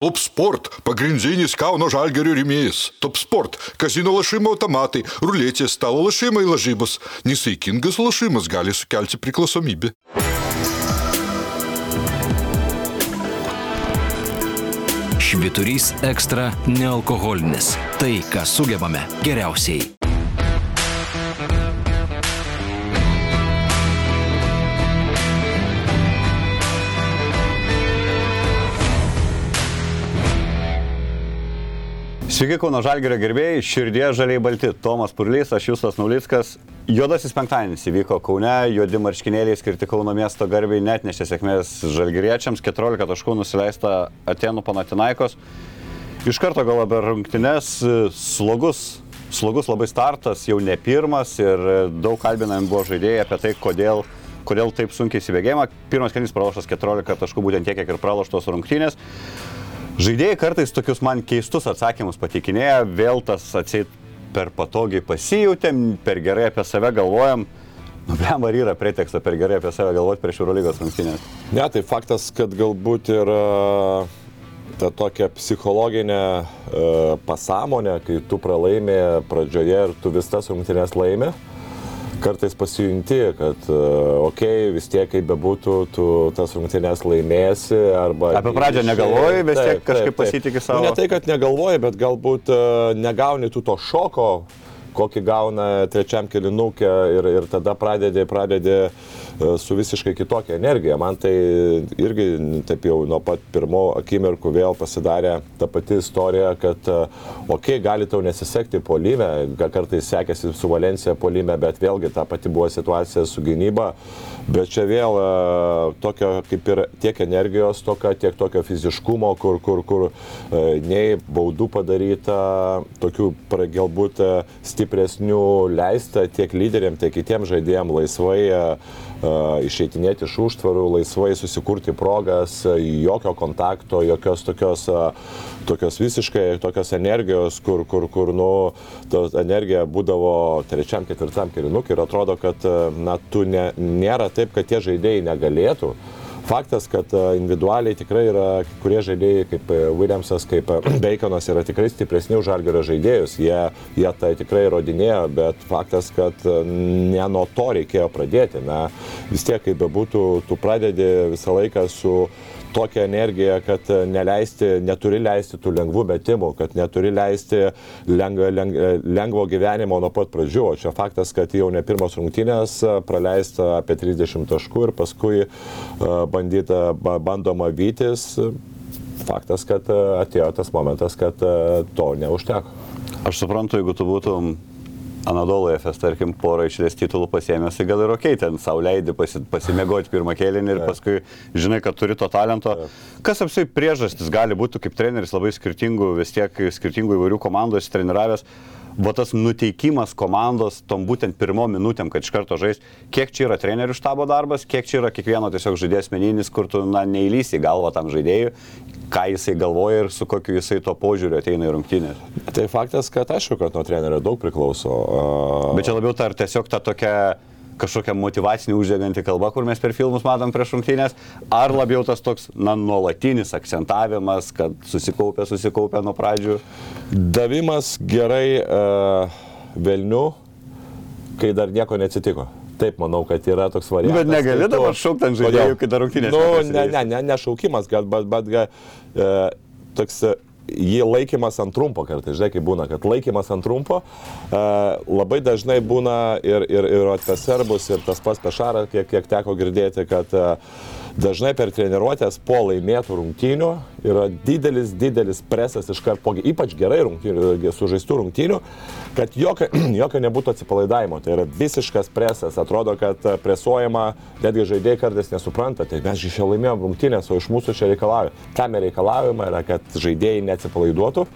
Top Sport – pagrindinis Kauno žalgerio rėmėjas. Top Sport – kazino lašimo automatai, ruletės, stalo lašimai lažybos. Nesaikingas lašimas gali sukelti priklausomybę. Šviturys ekstra nealkoholinis. Tai, ką sugebame geriausiai. Sveiki, Kauno Žalgerio gerbėjai, širdie žaliai balti. Tomas Purlys, aš Justas Naulickas. Juodasis penktadienis įvyko Kaune, juodi marškinėliai skirti Kauno miesto garbiai net nešė sėkmės žalgeriečiams, 14 taškų nusileista Atenų Panatinaikos. Iš karto gal apie rungtynes, slogus, slogus labai startas, jau ne pirmas ir daug kalbinami buvo žaidėjai apie tai, kodėl kodėl taip sunkiai įsibėgėjama. Pirmas kelias praloštas 14 taškų, būtent tiek, kiek ir praloštos rungtynės. Žaidėjai kartais tokius man keistus atsakymus patikinėja, vėl tas atseit per patogiai pasijūtėm, per gerai apie save galvojam. Nu, blem, ar yra preteksto per gerai apie save galvoti prieš Eurolygos rungtynės? Ne, tai faktas, kad galbūt ir ta tokia psichologinė e, pasąmonė, kai tu pralaimė pradžioje ir tu vis tas rungtynės laimė kartais pasijunti, kad, okei, okay, vis tiek kaip bebūtų, tu tas rungtynės laimėsi arba... Apie pradžią negalvoji, vis tiek kažkaip pasitikė savo. Nu, ne tai, kad negalvoji, bet galbūt negauni tu to šoko, kokį gauna trečiam kilinukė ir, ir tada pradedi, pradedi E, su visiškai kitokia energija. Man tai irgi taip jau nuo pat pirmo akimirkų vėl pasidarė ta pati istorija, kad, okei, okay, gali tau nesisekti polime, kartais sekėsi su Valencija polime, bet vėlgi ta pati buvo situacija su gynyba. Bet čia vėl e, tokio kaip ir tiek energijos toka, tiek tokio fiziškumo, kur, kur, kur e, nei baudų padaryta, tokių galbūt stipresnių leista tiek lyderiam, tiek kitiems žaidėjams laisvai išeitinėti iš užtvarų, laisvai susikurti progas, jokio kontakto, jokios tokios, tokios visiškai tokios energijos, kur, kur, kur nu, ta energija būdavo trečiam, ketvirtam kirinukui ir atrodo, kad na, tu ne, nėra taip, kad tie žaidėjai negalėtų. Faktas, kad e, individualiai tikrai yra kurie žaidėjai kaip e, Williamsas, kaip e, Baconas yra tikrai stipresni už Žalgerio žaidėjus. Jie, jie tai tikrai rodinėjo, bet faktas, kad ne nuo to reikėjo pradėti. Na, vis tiek, kaip bebūtų, tu pradedi visą laiką su tokią energiją, kad neleisti, neturi leisti tų lengvų metimų, kad neturi leisti lengvo, lengvo gyvenimo nuo pat pradžių. O čia faktas, kad jau ne pirmos rungtynės praleista apie 30 taškų ir paskui bandyta, bandoma vytis. Faktas, kad atėjo tas momentas, kad to neužteko. Aš suprantu, jeigu tu būtum Anadolo FS, tarkim, porą išlės titulų pasėmęs, tai gal ir ok, ten savo leidži pasi, pasimėgoti pirmą kėlinį ir paskui žinai, kad turi to talento. Kas apsai priežastis gali būti kaip treneris labai skirtingų, vis tiek skirtingų įvairių komandų treniravęs va tas nuteikimas komandos tom būtent pirmom minutėm, kad iš karto žais, kiek čia yra trenerių štabo darbas, kiek čia yra kiekvieno tiesiog žaidėjas meninis, kur tu, na, neįlysi galvą tam žaidėjui, ką jisai galvoja ir su kokiu jisai to požiūriu ateina į rungtynę. Tai faktas, kad aišku, kad nuo trenerio daug priklauso. Bet čia labiau ta ar tiesiog ta tokia kažkokia motivacinė uždeganti kalba, kur mes per filmus matom prieš rungtynės, ar labiau tas toks, na, nuolatinis akcentavimas, kad susikaupė, susikaupė nuo pradžių? Davimas gerai uh, velnių, kai dar nieko neatsitiko. Taip, manau, kad yra toks variantas. Bet negali dabar šaukti ant žaidėjų, kai dar rungtynės. Nu, ne, ne, ne, ne šaukimas, bet, bet, bet, bet uh, toks jį laikymas ant trumpo kartais, žinai, kaip būna, kad laikymas ant trumpo e, labai dažnai būna ir, ir, ir apie serbus, ir tas pats pešaras, kiek, kiek teko girdėti, kad e, dažnai per treniruotės po laimėtų rungtynių yra didelis, didelis presas iš karto, ypač gerai rungtynių, sužaistų rungtynių, kad jokio, jokio nebūtų atsipalaidavimo. Tai yra visiškas presas. Atrodo, kad presuojama, netgi žaidėjai kartais nesupranta, tai mes iš čia laimėjom rungtynės, o iš mūsų čia reikalauja. Tam reikalaujama yra, kad žaidėjai називається Play Dota.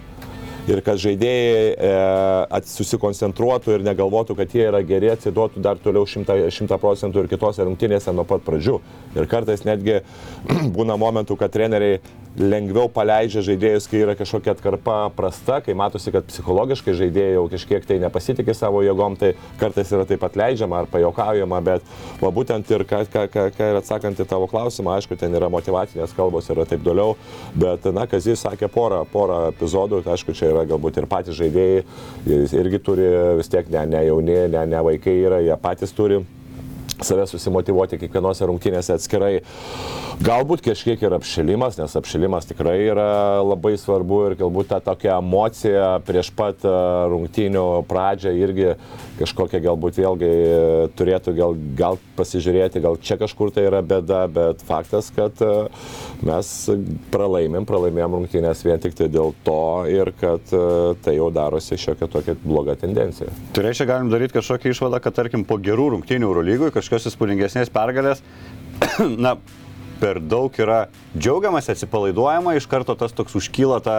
Ir kad žaidėjai e, susikoncentruotų ir negalvotų, kad jie yra geri, atsiduotų dar toliau 100, 100 procentų ir kitose rungtynėse nuo pat pradžių. Ir kartais netgi būna momentų, kad treneriai lengviau paleidžia žaidėjus, kai yra kažkokia atkarpa prasta, kai matosi, kad psichologiškai žaidėjai jau kažkiek tai nepasitikė savo jėgom, tai kartais yra taip pat leidžiama ar pajokaujama, bet va, būtent ir ką, ką, ką, ką ir atsakant į tavo klausimą, aišku, ten yra motivacinės kalbos ir taip toliau, bet, na, Kazis sakė porą, porą epizodų, tai aišku, čia yra galbūt ir patys žaidėjai, irgi turi vis tiek ne, ne jauni, ne, ne vaikai yra, jie patys turi save susimotivuoti kiekvienose rungtynėse atskirai. Galbūt kažkiek ir apšilimas, nes apšilimas tikrai yra labai svarbu ir galbūt ta tokia emocija prieš pat e, rungtynių pradžią irgi kažkokia galbūt vėlgi turėtų gal, gal pasižiūrėti, gal čia kažkur tai yra bėda, bet faktas, kad e, mes pralaimėm, pralaimėjom rungtynės vien tik tai dėl to ir kad e, tai jau darosi šiokia tokia bloga tendencija. Tai reiškia, galim daryti kažkokią išvadą, kad tarkim po gerų rungtynių Eurolygui kažkokios įspūdingesnės pergalės, na, per daug yra džiaugiamas, atsipalaiduojama, iš karto tas toks užkyla ta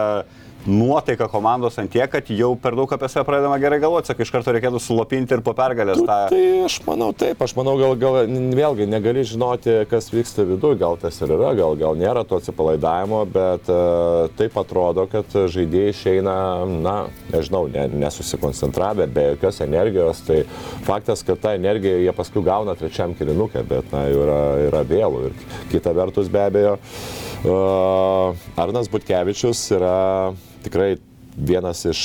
nuotaika komandos ant tiek, kad jau per daug apie save pradedama gerai galvoti, sakai, iš karto reikėtų sulopinti ir po pergalės tą. Tai aš manau taip, aš manau, gal, gal vėlgi negali žinoti, kas vyksta viduje, gal tas ir yra, gal, gal nėra to atsipalaidavimo, bet uh, taip atrodo, kad žaidėjai išeina, na, nežinau, ne, nesusikoncentravę, be jokios energijos, tai faktas, kad tą energiją jie paskui gauna trečiam kilinukė, bet, na, jau yra, yra vėlų ir kita vertus be abejo. Uh, Arnas Butkevičius yra tikrai vienas iš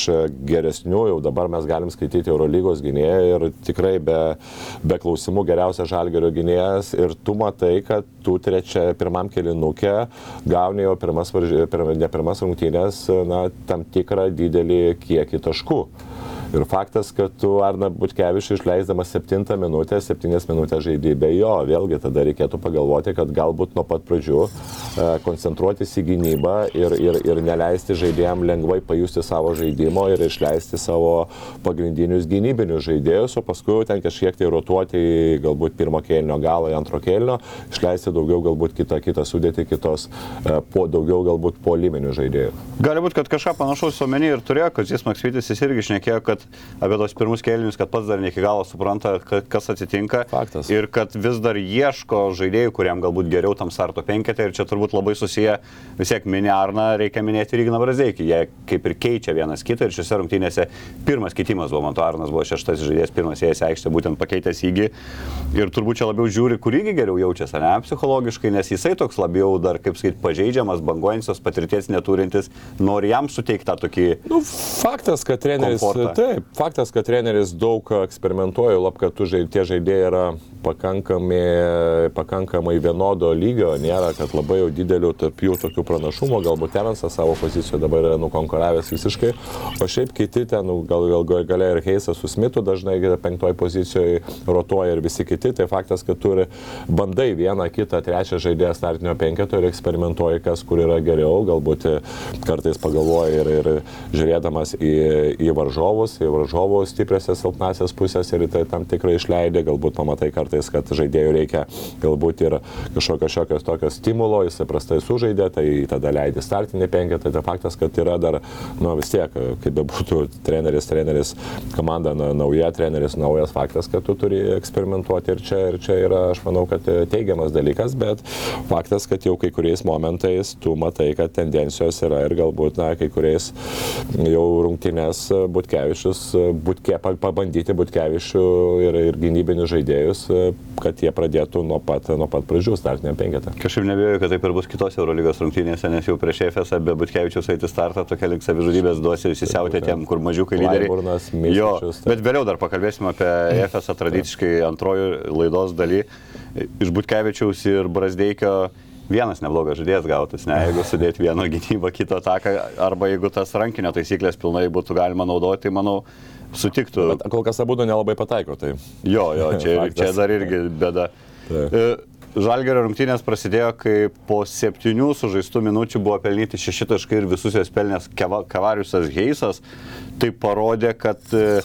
geresnių, jau dabar mes galim skaityti Eurolygos gynėją ir tikrai be, be klausimų geriausias žalgerio gynėjas ir tu matai, kad tu trečia pirmam kelinukė gauni jau pirmas, pir, ne pirmas rungtynės, na, tam tikrą didelį kiekį taškų. Ir faktas, kad tu Arna Butkevičius išleisdamas 7 minutę, 7 minutės žaidži be jo, vėlgi tada reikėtų pagalvoti, kad galbūt nuo pat pradžių e, koncentruotis į gynybą ir, ir, ir neleisti žaidėjams lengvai pajusti savo žaidimo ir išleisti savo pagrindinius gynybinius žaidėjus, o paskui ten kažkiek tai rotuoti į galbūt pirmo kėlinio galą, antro kėlinio, išleisti daugiau galbūt kitą, kitą sudėti, kitos, e, po, daugiau galbūt poliminių žaidėjų. Gali būti, kad kažką panašaus omeny ir turėjo, kad jis Maksvitis jis irgi šnekėjo, kad kad apie tos pirmus kėlinius, kad pats dar ne iki galo supranta, kas atsitinka. Faktas. Ir kad vis dar ieško žaidėjų, kuriam galbūt geriau tam starto penketė. Ir čia turbūt labai susiję vis tiek mini Arną, reikia minėti ir Igną Brazeikį. Jie kaip ir keičia vienas kitą ir šiuose rungtynėse pirmas keitimas buvo, man to Arnas buvo šeštas žaidėjas, pirmas ėjęs aikštė, būtent pakeitęs įgį. Ir turbūt čia labiau žiūri, kur įgį geriau jaučiasi, ne psichologiškai, nes jisai toks labiau dar, kaip sakyti, pažeidžiamas, banguojančios patirties neturintis, nori jam suteikti tą tokį... Nu, faktas, kad treneris. Komfortą. Taip, faktas, kad treneris daug eksperimentuoja, lab, kad tie žaidėjai yra pakankamai, pakankamai vienodo lygio, nėra, kad labai jau didelių tarp jų tokių pranašumų, galbūt Terensas savo pozicijoje dabar yra nukonkuravęs visiškai, o šiaip kiti ten, nu, gal, gal galia ir Heisas su Smitu dažnai penktoje pozicijoje rotuoja ir visi kiti, tai faktas, kad turi bandai vieną, kitą, trečią žaidėją startinio penketo ir eksperimentuoji, kas kur yra geriau, galbūt kartais pagalvoji ir, ir žiūrėdamas į, į varžovus, į varžovų stipriasias silpnasias pusės ir tai tam tikrai išleidė, galbūt pamatai kartais, kad žaidėjų reikia galbūt ir kažkokio šiokios tokio stimulo, jis prastai sužaidė, tai tada leidė startinį penketą, tai faktas, kad yra dar, nu vis tiek, kaip bebūtų treneris, treneris, komanda na, nauja, treneris naujas, faktas, kad tu turi eksperimentuoti ir čia, ir čia yra, aš manau, kad teigiamas dalykas, bet faktas, kad jau kai kuriais momentais tu matai, kad tendencijos yra ir galbūt, na, kai kuriais jau rungtynės Butkevičius Butke, pabandyti Butkevičių ir, ir gynybinius žaidėjus, kad jie pradėtų nuo pat, nuo pat pradžių startiniam penketą. Kažkaip nebejoju, kad taip ir bus kitos Eurolygos rungtynėse, nes jau prieš EFS be Butkevičius eiti startą tokia link savižudybės duos ir įsisiautė tiem, kur mažiukai lyderiai. Burnas, jo, bet vėliau dar pakalbėsime apie EFS tradiciškai antrojo laidos daly. Iš Butkevičiaus ir Brasdeikio vienas neblogas žaidėjas gautas, ne, jeigu sudėti vieną gynybą, kitą ataką, arba jeigu tas rankinio taisyklės pilnai būtų galima naudoti, tai manau, sutiktų. Bet kol kas abu nelabai pataiko, tai. Jo, jo, čia, čia dar irgi bėda. E, Žalgerio rungtynės prasidėjo, kai po septynių sužaistų minučių buvo pelnyti šeši taškai ir visus jas pelnęs Kavariusas Heisas. Tai parodė, kad e,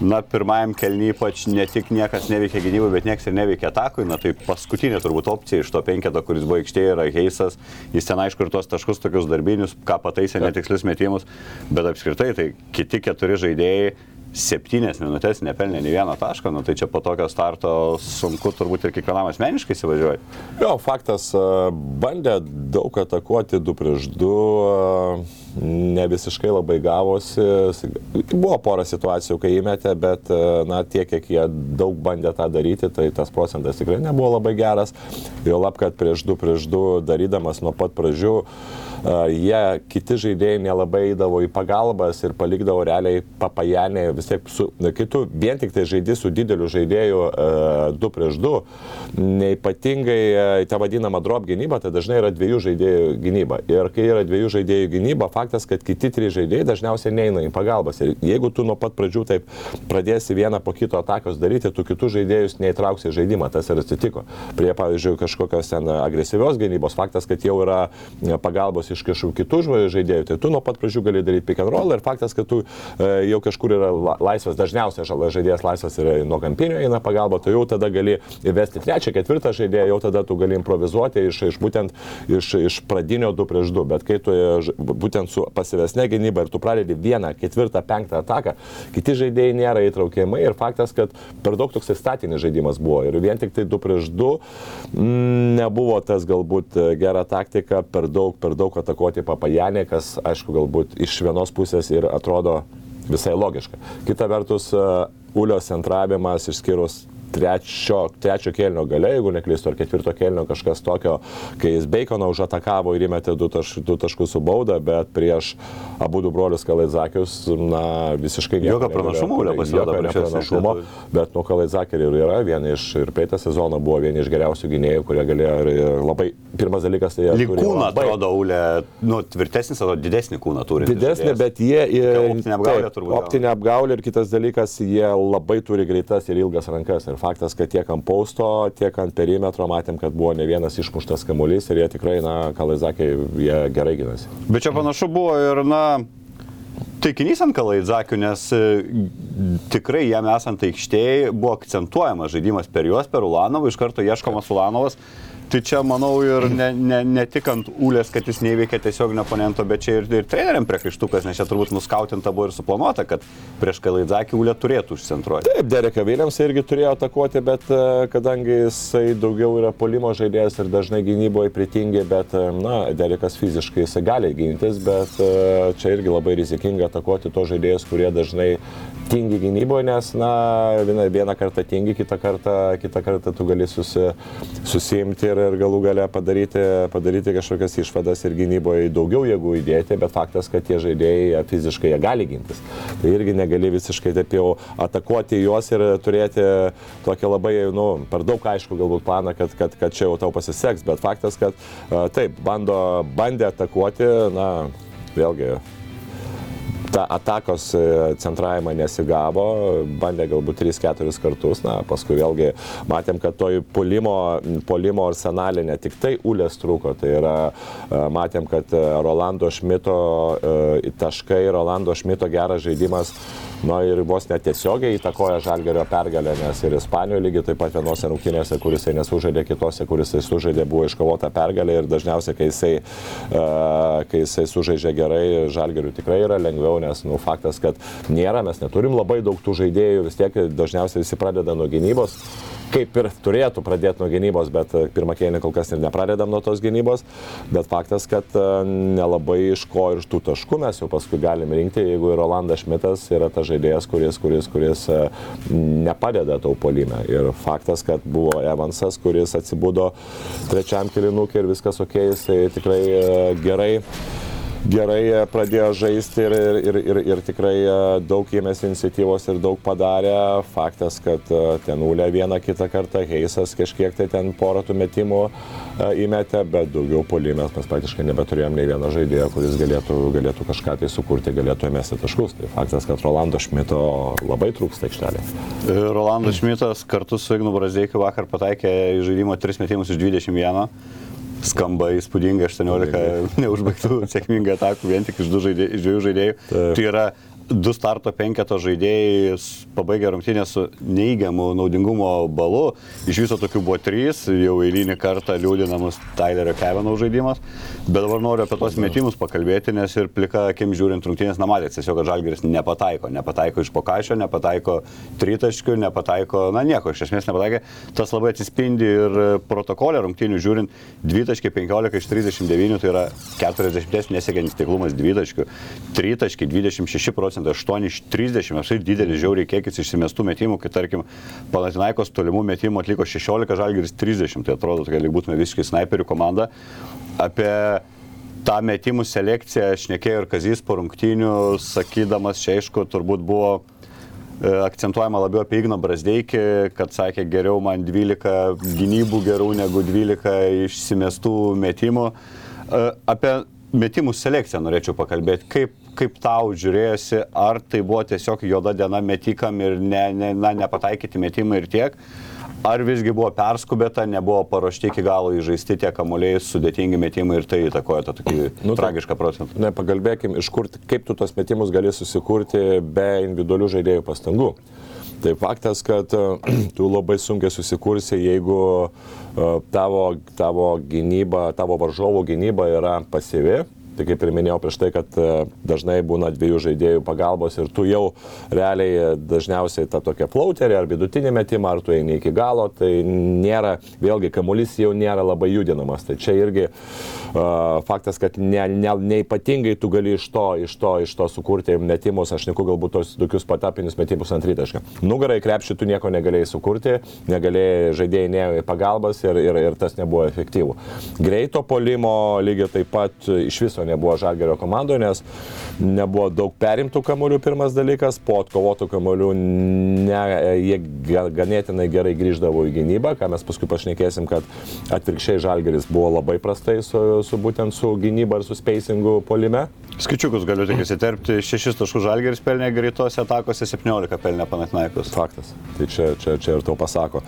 Na, pirmajam kelnyje ypač ne tik niekas neveikia gynybui, bet niekas ir neveikia atakui. Na, tai paskutinė turbūt opcija iš to penketo, kuris buvo aikštėje, yra Heisas. Jis ten aišku ir tuos taškus tokius darbinius, ką pataisė netikslius metimus, bet apskritai tai kiti keturi žaidėjai septynės minutės nepelnė nei vieno taško, nu, tai čia po tokio starto sunku turbūt ir kiekvienam asmeniškai įsivažiuoti. Jo, faktas, e, bandė daug atakuoti 2 prieš 2, ne visiškai labai gavosi. Buvo pora situacijų, kai įmetė, bet e, na, tiek, kiek jie daug bandė tą daryti, tai tas procentas tikrai nebuvo labai geras. Jo lab, kad prieš 2 prieš 2 darydamas nuo pat pradžių, e, jie, kiti žaidėjai nelabai eidavo į pagalbas ir palikdavo realiai papajanę vis tiek, su, kai tu vien tik tai žaidži su dideliu žaidėju 2 prieš 2, neipatingai ta vadinama drop gynyba, tai dažnai yra dviejų žaidėjų gynyba. Ir kai yra dviejų žaidėjų gynyba, faktas, kad kiti trys žaidėjai dažniausiai neina į pagalbas. Ir jeigu tu nuo pat pradžių taip pradėsi vieną po kito atakos daryti, tu kitus žaidėjus neįtrauksi į žaidimą. Tas ir atsitiko. Prie, pavyzdžiui, kažkokios ten agresyvios gynybos, faktas, kad jau yra pagalbos iš kažkokių kitų žaidėjų, tai tu nuo pat pradžių gali daryti pick and roll ir faktas, kad tu e, jau kažkur yra laisvas, dažniausiai žaidėjas laisvas yra nuo kampinio eina pagalba, tu jau tada gali įvesti trečią, ketvirtą žaidėją, jau tada tu gali improvizuoti iš, iš būtent iš, iš pradinio 2 prieš 2, bet kai tu e, būtent su pasivesnė gynyba ir tu pradedi vieną, ketvirtą, penktą ataką, kiti žaidėjai nėra įtraukiamai ir faktas, kad per daug toks statinis žaidimas buvo. Ir vien tik tai 2 prieš 2 mm, nebuvo tas galbūt gera taktika, per daug, per daug atakuoti papajanė, kas aišku galbūt iš vienos pusės ir atrodo visai logiška. Kita vertus, Ulio centravimas išskyrus trečio, trečio kelnio gale, jeigu neklystu, ar ketvirto kelnio kažkas tokio, kai jis Baconą užatakavo ir įmetė du, taš, du taškus su bauda, bet prieš abu du brolius Kalaizakius, na, visiškai nieko. Jokio pranašumo, jokio pranašumo, bet nu Kalaizakė ir yra vieni iš, ir praeitą sezoną buvo vieni iš geriausių gynėjų, kurie galėjo ir, labai, pirmas dalykas tai jie. Lyg kūną labai, atrodo, Ulė, nu, tvirtesnis, atrodo, didesnį kūną turi. Didesnį, bet jie ir... Optinė apgaulė turbūt. Optinė apgaulė ir kitas dalykas, jie labai turi greitas ir ilgas rankas. Ir faktas, kad tiek ant pausto, tiek ant perimetro matėm, kad buvo ne vienas išmuštas kamuolys ir jie tikrai, na, Kalaizakiai, jie gerai gynasi. Bet čia panašu buvo ir, na, taikinys ant Kalaidzakių, nes e, tikrai jam esant aikštėje buvo akcentuojamas žaidimas per juos, per Ulanovą, iš karto ieškomas Ulanovas. Tai čia, manau, ir ne, ne, ne tik ant ūlės, kad jis neveikia tiesiog oponento, bet čia ir, ir treneriam priekaištukas, nes čia turbūt nuskautinta buvo ir suplanuota, kad prieš Kalaidzakį ūlė turėtų užcentruoti. Taip, Dereka Viljams irgi turėjo atakuoti, bet e, kadangi jisai daugiau yra polimo žaidėjas ir dažnai gynyboje pritingi, bet, e, na, Derekas fiziškai jisai gali gintis, bet e, čia irgi labai rizikinga atakuoti to žaidėjus, kurie dažnai tingi gynyboje, nes, na, vieną, vieną kartą tingi, kitą kartą, kitą kartą tu gali susi, susiimti ir, ir galų gale padaryti, padaryti kažkokias išvadas ir gynyboje daugiau jėgų įdėti, bet faktas, kad tie žaidėjai fiziškai jie gali gintis. Tai irgi negali visiškai taip jau atakuoti juos ir turėti tokią labai, nu, per daug aišku galbūt planą, kad, kad, kad čia jau tau pasiseks, bet faktas, kad taip, bando, bandė atakuoti, na, vėlgi ta atakos e, centravimą nesigavo, bandė galbūt 3-4 kartus, na, paskui vėlgi matėm, kad toj polimo, polimo arsenalė ne tik tai ulės trūko, tai yra, e, matėm, kad e, Rolando Šmito taškai, Rolando Šmito geras žaidimas Na ir vos netiesiogiai įtakoja Žalgerio pergalę, nes ir Ispanijoje lygiai taip pat vienose rungtynėse, kuris jisai nesužaidė, kitose, kuris jisai sužaidė, buvo iškovota pergalė ir dažniausiai, kai jisai, uh, kai jisai sužaidžia gerai, Žalgeriu tikrai yra lengviau, nes nu, faktas, kad nėra, mes neturim labai daug tų žaidėjų, vis tiek dažniausiai visi pradeda nuo gynybos kaip ir turėtų pradėti nuo gynybos, bet pirmą kėlinį kol kas ir nepradedam nuo tos gynybos. Bet faktas, kad nelabai iš ko ir iš tų taškų mes jau paskui galim rinkti, jeigu ir Rolandas Šmitas yra ta žaidėjas, kuris, kuris, kuris e, nepadeda tau polime. Ir faktas, kad buvo Evansas, kuris atsibudo trečiam kilinukui ir viskas ok, jisai tikrai e, gerai gerai e, pradėjo žaisti ir, ir, ir, ir tikrai daug ėmėsi iniciatyvos ir daug padarė. Faktas, kad ten Ulė vieną kitą kartą, Heisas kažkiek tai ten porą tų metimų įmetė, bet daugiau polimės mes praktiškai nebeturėjom nei vieno žaidėjo, kuris galėtų, galėtų kažką tai sukurti, galėtų įmesti taškus. Tai faktas, kad Rolando Šmito labai trūksta aikštelė. Rolandas Šmitas kartu su Ignu Brazeikiu vakar pataikė į žaidimo 3 metimus iš 21 skamba įspūdingai 18 neužbaigtų sėkmingų atakų vien tik iš, žaidėjų, iš dviejų žaidėjų. Taip. Tai yra du starto penketo žaidėjai pabaigė rungtynę su neįgiamu naudingumo balu. Iš viso tokių buvo trys, jau eilinį kartą liūdinamas Tylerio Kevino žaidimas. Bet dabar noriu apie tos metimus pakalbėti, nes ir plika akim žiūrint rungtynės nematėte, tiesiog Žalgeris nepataiko. Nepataiko iš pokašio, nepataiko tritaškių, nepataiko, na nieko, iš esmės nepataikė. Tas labai atsispindi ir protokolė rungtynių žiūrint 2.15 iš 39, tai yra 40 nesiekiantis tiklumas dvitaškių, tritaškiai 26 procentai, 8 iš 30, apsai didelis žiauriai kiekis išsimestų metimų, kai tarkim Palatinaikos tolimų metimų atliko 16, Žalgeris 30, tai atrodo, kad lyg būtume visiškai snaiperių komanda. Apie tą metimų selekciją šnekėjo ir Kazys po rungtynių, sakydamas, čia aišku, turbūt buvo e, akcentuojama labiau apie Igną Brasdeikį, kad sakė, geriau man 12 gynybų gerų negu 12 išsimestų metimų. E, Apie metimų selekciją norėčiau pakalbėti. Kaip, kaip tau žiūrėjosi, ar tai buvo tiesiog juoda diena metikam ir ne, ne, na, nepataikyti metimai ir tiek, ar visgi buvo perskubėta, nebuvo paruošti iki galo įžaisti tie kamuoliai, sudėtingi metimai ir tai įtakoja tą tokį Nu, tai- tragišką procentą. Ne, pagalbėkim, iš kur, kaip tu tos metimus gali susikurti be individualių žaidėjų pastangų. Tai faktas, kad e, tu labai sunkiai susikursi, jeigu e, tavo, tavo gynyba, tavo varžovų gynyba yra pasyvi. Tai kaip ir minėjau prieš tai, kad e, dažnai būna dviejų žaidėjų pagalbos ir tu jau realiai e, dažniausiai tą tokią flauterį ar vidutinį metimą, ar tu eini iki galo, tai nėra, vėlgi, kamuolys jau nėra labai judinamas. Tai čia irgi uh, faktas, kad ne, ne, neipatingai tu gali iš to, iš to, iš to sukurti metimus, aš neku galbūt tos tokius patapinius metimus ant rytašką. Nugarai krepšį tu nieko negalėjai sukurti, negalėjai žaidėjai neėjo į pagalbas ir, ir, ir tas nebuvo efektyvu. Greito polimo lygiai taip pat iš viso nebuvo žalgerio komandoje, nes nebuvo daug perimtų kamolių pirmas dalykas, po atkovotų kamolių ne, jie ga- ganėtinai gerai grįždavo į gynybą, ką mes paskui pašnekėsim, kad atvirkščiai žalgeris buvo labai prastai su, su būtent su gynyba ir su spacingu polime. Skaičiukus galiu tik įsiterpti. 6 taškų žalgeris pelnė greitose atakose, 17 pelnė Panatinaikos. Faktas. Tai čia, čia, čia ir to pasako.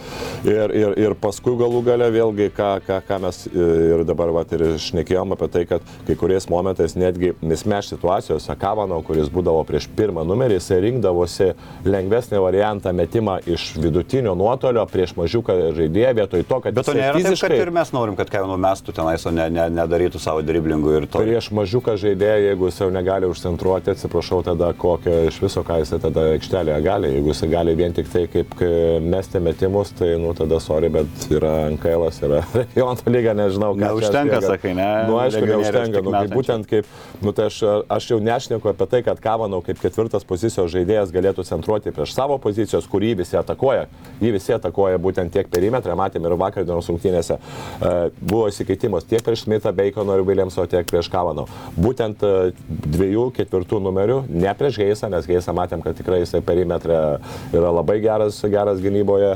Ir, ir, ir paskui galų gale vėlgi, ką, ką, ką mes ir dabar vat, ir šnekėjom apie tai, kad kai kuriais momentais netgi mismeš situacijose Kavano, kuris būdavo prieš pirmą numerį, jisai rinkdavosi lengvesnį variantą metimą iš vidutinio nuotolio prieš mažiuką žaidėją vietoj to, kad Bet to nėra taip, kad fiziškai- ir mes norim, kad Kevino mestų tenais, o ne, ne, nedarytų savo driblingų ir to. Prieš mažiuką žaidėją, jeigu jis jau negali užcentruoti, atsiprašau, tada kokią iš viso, ką jis tada aikštelėje gali. Jeigu jis gali vien tik tai kaip kai mesti metimus, tai, nu, tada sorry, bet yra NKL, yra regiono lyga, nežinau, ką Neužtenka, sakai, ne? Nu, aišku, neužtenka. Nu, kaip, metančių. būtent kaip, nu, tai aš, aš jau nešneku apie tai, kad Kavanau kaip ketvirtas pozicijos žaidėjas galėtų centruoti prieš savo pozicijos, kurį visi atakuoja. Jį visi atakuoja būtent tiek perimetrą, matėme ir vakar dienos rungtynėse. E, buvo įsikeitimas tiek prieš Smithą, Baconą ir Williamso, tiek prieš Kavanau. Būtent e, dviejų ketvirtų numerių, ne prieš Geisą, nes Geisą matėm, kad tikrai jisai perimetrė yra labai geras, geras gynyboje.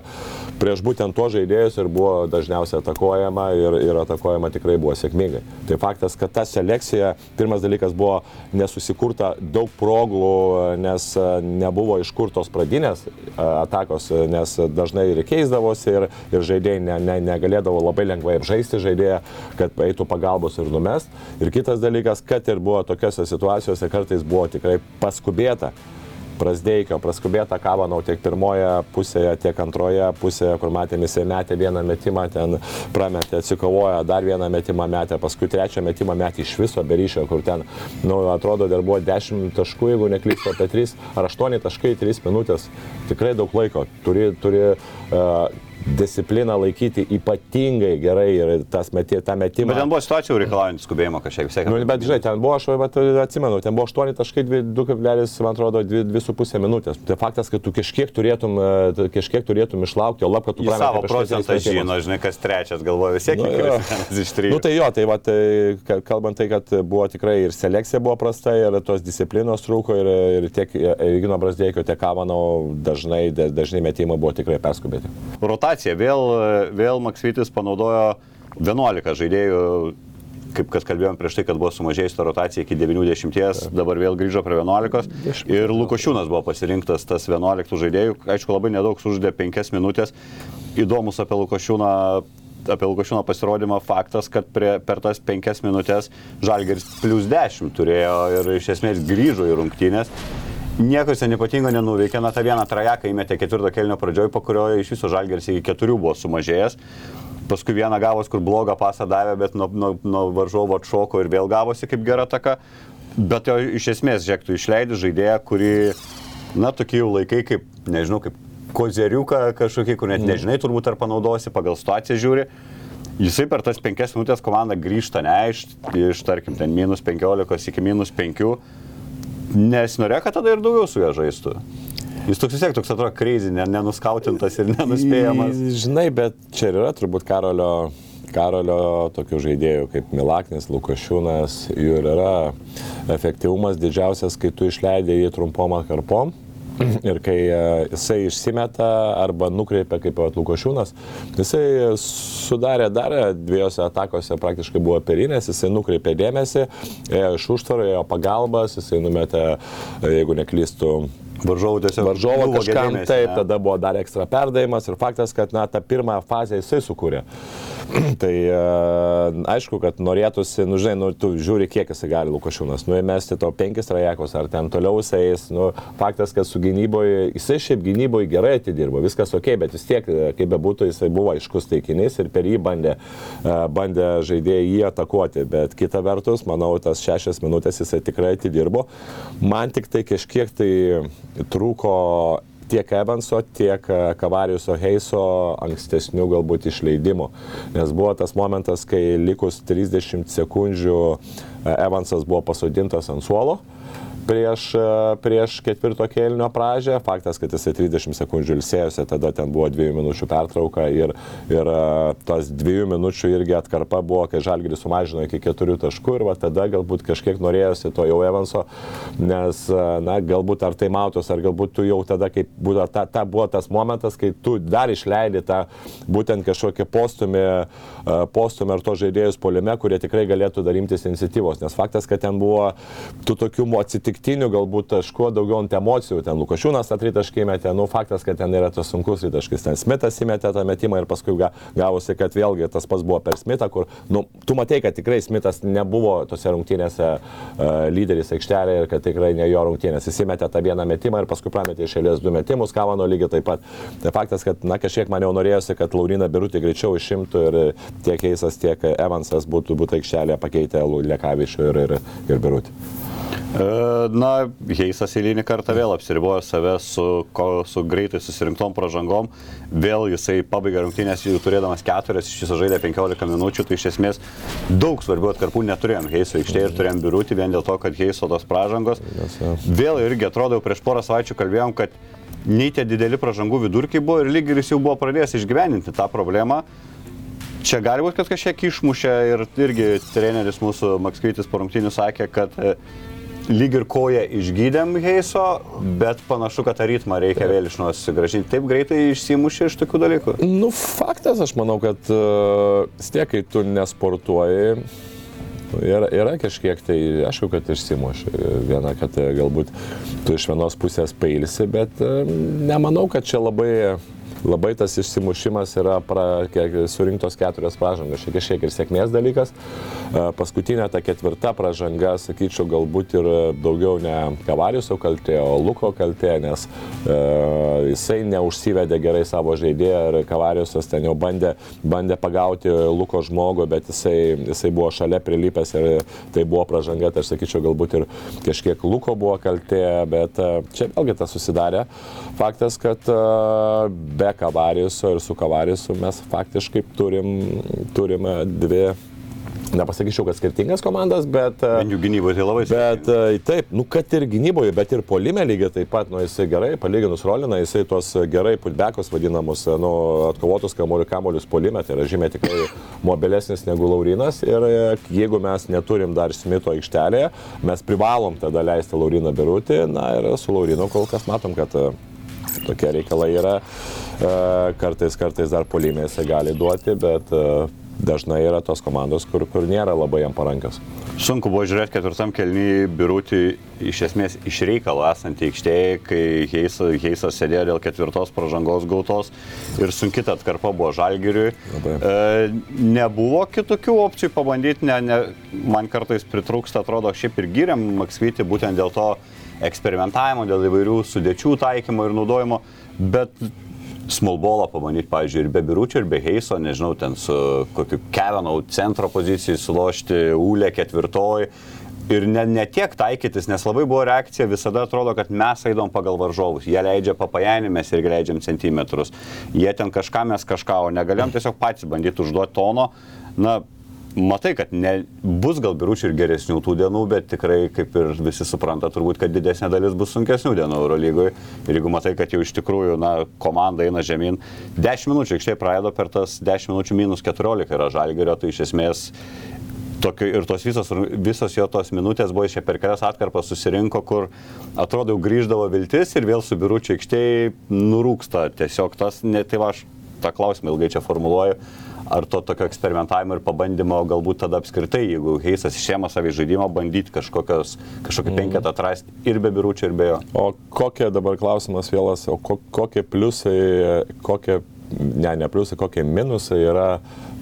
Prieš būtent tuos žaidėjus ir buvo dažniausiai atakuojama ir, ir atakuojama tikrai buvo sėkmingai. Tai faktas, kad ta selekcija, pirmas dalykas buvo nesusikurta daug progų, nes e, nebuvo iš kur tos pradinės e, atakos, nes dažnai ir keisdavosi ir, ir žaidėjai ne, ne, negalėdavo labai lengvai apžaisti žaidėją, kad eitų pagalbos ir numest. Ir kitas dalykas, kad ir buvo tokiose situacijose, kartais buvo tikrai paskubėta. Prasdeikio, praskubėta Kavanau tiek pirmoje pusėje, tiek antroje pusėje, kur matėme, jisai metė vieną metimą, ten prametė, atsikovojo, dar vieną metimą metė, paskui trečią metimą metė iš viso be ryšio, kur ten, nu, atrodo, dar buvo 10 taškų, jeigu neklystu, apie 3 ar 8 taškai, 3 minutės. Tikrai daug laiko. Turi, turi uh, discipliną laikyti ypatingai gerai ir tas metė, tą metimą. Bet ten buvo situacijų reikalaujantys skubėjimo kažkiek, vis tiek. Nu, bet žinai, ten buvo, aš vat, atsimenu, ten buvo 8.2,2,5 minutės. Tai faktas, kad tu kažkiek turėtum, e, kažkiek turėtum išlaukti, o lab, kad tu prametei savo tai procentą žino, žinai, kas trečias galvoja, vis tiek Nu, įkris iš trijų. Nu tai jo, tai va, tai, ka- kalbant tai, kad buvo tikrai ir selekcija buvo prasta, ir tos disciplinos trūko, ir, ir tiek Gino Brasdėkio, tiek Kavano dažnai, da- dažnai metimai buvo tikrai perskubėti. Rotacija. Vėl, vėl Maksvitis panaudojo 11 žaidėjų, kaip kad kalbėjom prieš tai, kad buvo sumažėjusi ta rotacija iki 90, dabar vėl grįžo prie 11. Ir Lukošiūnas buvo pasirinktas tas 11 žaidėjų. Aišku, labai nedaug sužaidė 5 minutės. Įdomus apie Lukošiūną. Apie Lukošiūno pasirodymą faktas, kad prie, per tas penkias minutės Žalgeris plus 10 turėjo ir iš esmės grįžo į rungtynės. Niekas ten ypatingo nenuveikė, na tą vieną trajeką įmetė ketvirto kelnio pradžioj, po kurio iš viso žalgeris iki keturių buvo sumažėjęs. Paskui vieną gavos, kur blogą pasą davė, bet nuo, nuo, nuo varžovo atšoko ir vėl gavosi kaip gera taka. Bet jo iš esmės, žiūrėk, tu išleidi žaidėją, kurį, na, tokie jau laikai kaip, nežinau, kaip kozeriuką kažkokį, kur net nežinai turbūt ar panaudosi, pagal situaciją žiūri. Jisai per tas penkias minutės komanda grįžta, ne, iš, iš tarkim, ten minus 15 iki minus 5 Nes norėjo, kad tada ir daugiau su juo žaistų. Jis toks vis tiek toks atrodo crazy, nenuskautintas ir nenuspėjamas. Žinai, bet čia ir yra turbūt Karolio, Karolio tokių žaidėjų kaip Milaknis, Lukašiūnas, jų ir yra efektyvumas didžiausias, kai tu išleidai jį trumpom atkarpom. Ir kai e, jisai išsimeta arba nukreipia kaip Lukošiūnas, jisai sudarė dar dviejose atakose praktiškai buvo perinės, jisai nukreipė dėmesį, iš užtvaro, ėjo pagalbas, jisai numetė, jeigu neklystų, Varžovų tiesiog. Varžovo kažkam dėmesį, taip, ne? tada buvo dar ekstra perdavimas ir faktas, kad na, tą pirmą fazę jisai sukūrė. tai e, aišku, kad norėtųsi, nu žinai, nu, tu žiūri, kiek jisai gali Lukašiūnas, nu įmesti to penkis trajekus ar ten toliau jisai, eis, nu faktas, kad su gynyboje, jisai šiaip gynyboje gerai atidirbo, viskas ok, bet vis tiek, e, kaip bebūtų, jisai buvo aiškus taikinys ir per jį bandė, e, bandė žaidėjai jį atakuoti, bet kita vertus, manau, tas šešias minutės jisai tikrai atidirbo. Man tik tai kažkiek tai trūko tiek Evanso, tiek e, Kavariuso Heiso ankstesnių galbūt išleidimų. Nes buvo tas momentas, kai likus 30 sekundžių e, Evansas buvo pasodintas ant suolo prieš, e, prieš ketvirto kėlinio pradžią. Faktas, kad jisai 30 sekundžių ilsėjosi, tada ten buvo dviejų minučių pertrauka ir, ir e, tas dviejų minučių irgi atkarpa buvo, kai Žalgiris sumažino iki keturių taškų ir va tada galbūt kažkiek norėjosi to jau Evanso, nes, e, na, galbūt ar tai mautos, ar galbūt tu jau tada, kaip būtų, ta, ta buvo tas momentas, kai tu dar išleidi tą būtent kažkokį postumį, postumį ar to žaidėjus polime, kurie tikrai galėtų darimtis iniciatyvos, nes faktas, kad ten buvo tų tokių atsitiktinių galbūt taškų, daugiau ant emocijų, ten Lukašiūnas tą tritaškį metė, nu faktas, kad ten yra tas sunkus tritaškis, ten Smithas įmetė tą metimą ir paskui ga, gavosi, kad vėlgi tas pats buvo per Smithą, kur, nu, tu matai, kad tikrai Smithas nebuvo tose rungtynėse uh, lyderis aikštelėje ir kad tikrai ne jo rungtynės. Jis įmetė tą vieną metimą ir paskui prametė iš eilės du metimus, Kavano lygiai taip pat. Tai faktas, kad, na, kažkiek man jau norėjosi, kad Laurina Birutė greičiau išimtų ir tiek Keisas, tiek Evansas būtų, būtų aikštelėje pakeitę Lekavičių ir, ir, ir Birutį. E, Na, Heisas eilinį kartą vėl apsiribojo save su, ko, su greitai susirinktom pražangom. Vėl jisai pabaigė rungtynės, jau turėdamas keturias, iš viso žaidė 15 minučių, tai iš esmės daug svarbių atkarpų neturėjom Heiso aikštėje ir turėjom biurūti vien dėl to, kad Heiso tos pražangos. Vėl irgi atrodo, jau prieš porą savaičių kalbėjom, kad nei tie dideli pražangų vidurkiai buvo ir lyg ir jis jau buvo pradėjęs išgyveninti tą problemą. Čia gali būti, kad kažkiek išmušė ir irgi treneris mūsų Makskvitis po rungtynių sakė, kad e, lyg ir koją išgydėm Heiso, bet panašu, kad tą ritmą reikia vėl iš naujo susigražinti. Taip greitai išsimušė iš tokių dalykų. Nu, faktas, aš manau, kad uh, tiek, kai tu nesportuoji, nu, yra, yra kažkiek tai, aišku, kad išsimuši. Viena, kad galbūt tu iš vienos pusės pailsi, bet uh, nemanau, kad čia labai labai tas išsimušimas yra pra, kiek, surinktos keturios pražangos, šiek tiek ir sėkmės dalykas. E, Paskutinė ta ketvirta pražanga, sakyčiau, galbūt ir daugiau ne Kavariuso kaltė, o Luko kaltė, nes e, jisai neužsivedė gerai savo žaidėją ir Kavariusas ten jau bandė, bandė pagauti Luko žmogų, bet jisai, jisai buvo šalia prilipęs ir tai buvo pražanga, tai aš sakyčiau, galbūt ir kažkiek Luko buvo kaltė, bet e, čia vėlgi tas susidarė. Faktas, kad e, be Kavariuso ir su Kavariusu mes faktiškai turim, turime dvi nepasakyčiau, kad skirtingas komandas, bet... e, Bent jų gynyboje tai labai Bet e, taip, nu kad ir gynyboje, bet ir polime lygiai taip pat, nu jisai gerai, palyginus Roliną, jisai tuos gerai putbekus vadinamus, e, nu, atkovotus kamolių kamolius polime, tai yra žymiai tikrai mobilesnis negu Laurinas. Ir e, jeigu mes neturim dar Smito aikštelėje, mes privalom tada leisti Lauriną Birutį, na ir su Laurinu kol kas matom, kad e, tokie reikalai yra, E, kartais, kartais dar polime jisai gali duoti, bet e, dažnai yra tos komandos, kur, kur nėra labai jam parankios. Sunku buvo žiūrėti ketvirtam kelnyje birūti iš esmės iš reikalo esantį aikštėje, kai Heisas, Heisas sėdėjo dėl ketvirtos pažangos gautos ir sunkita atkarpa buvo žalgiriui. E, nebuvo kitokių opcijų pabandyti, ne, ne, man kartais pritrūksta, atrodo, šiaip ir giriam Maksvitį būtent dėl to eksperimentavimo, dėl įvairių sudėčių taikymo ir naudojimo, bet smallbolą pabandyti, pavyzdžiui, ir be biručio, ir be heiso, nežinau, ten su kokiu Kevinau centro pozicijai sulošti, Ūlė ketvirtoj. Ir ne, ne tiek taikytis, nes labai buvo reakcija, visada atrodo, kad mes eidom pagal varžovus. Jie leidžia papajanį, mes irgi leidžiam centimetrus. Jie ten kažką, mes kažką, o negalėjom tiesiog patys bandyti užduoti tono. Na, matai, kad ne, bus gal biručių ir geresnių tų dienų, bet tikrai, kaip ir visi supranta, turbūt, kad didesnė dalis bus sunkesnių dienų Eurolygoje. Ir jeigu matai, kad jau iš tikrųjų, na, komanda eina žemyn, 10 minučių aikštėje praleido per tas 10 minučių minus 14 yra žalgerio, tai iš esmės Tokio, ir tos visos, visos jo tos minutės buvo iš per kelias atkarpas susirinko, kur atrodo jau grįždavo viltis ir vėl su biručiu aikštėje nurūksta. Tiesiog tas, ne, tai va, aš tą klausimą ilgai čia formuluoju, ar to tokio eksperimentavimo ir pabandymo galbūt tada apskritai, jeigu Heisas išėmė savį žaidimą, bandyti kažkokios, kažkokį mm. penketą atrasti ir be biručio, ir be jo. O kokie dabar klausimas vėlas, o ko, kokie pliusai, kokie, ne, ne pliusai, kokie minusai yra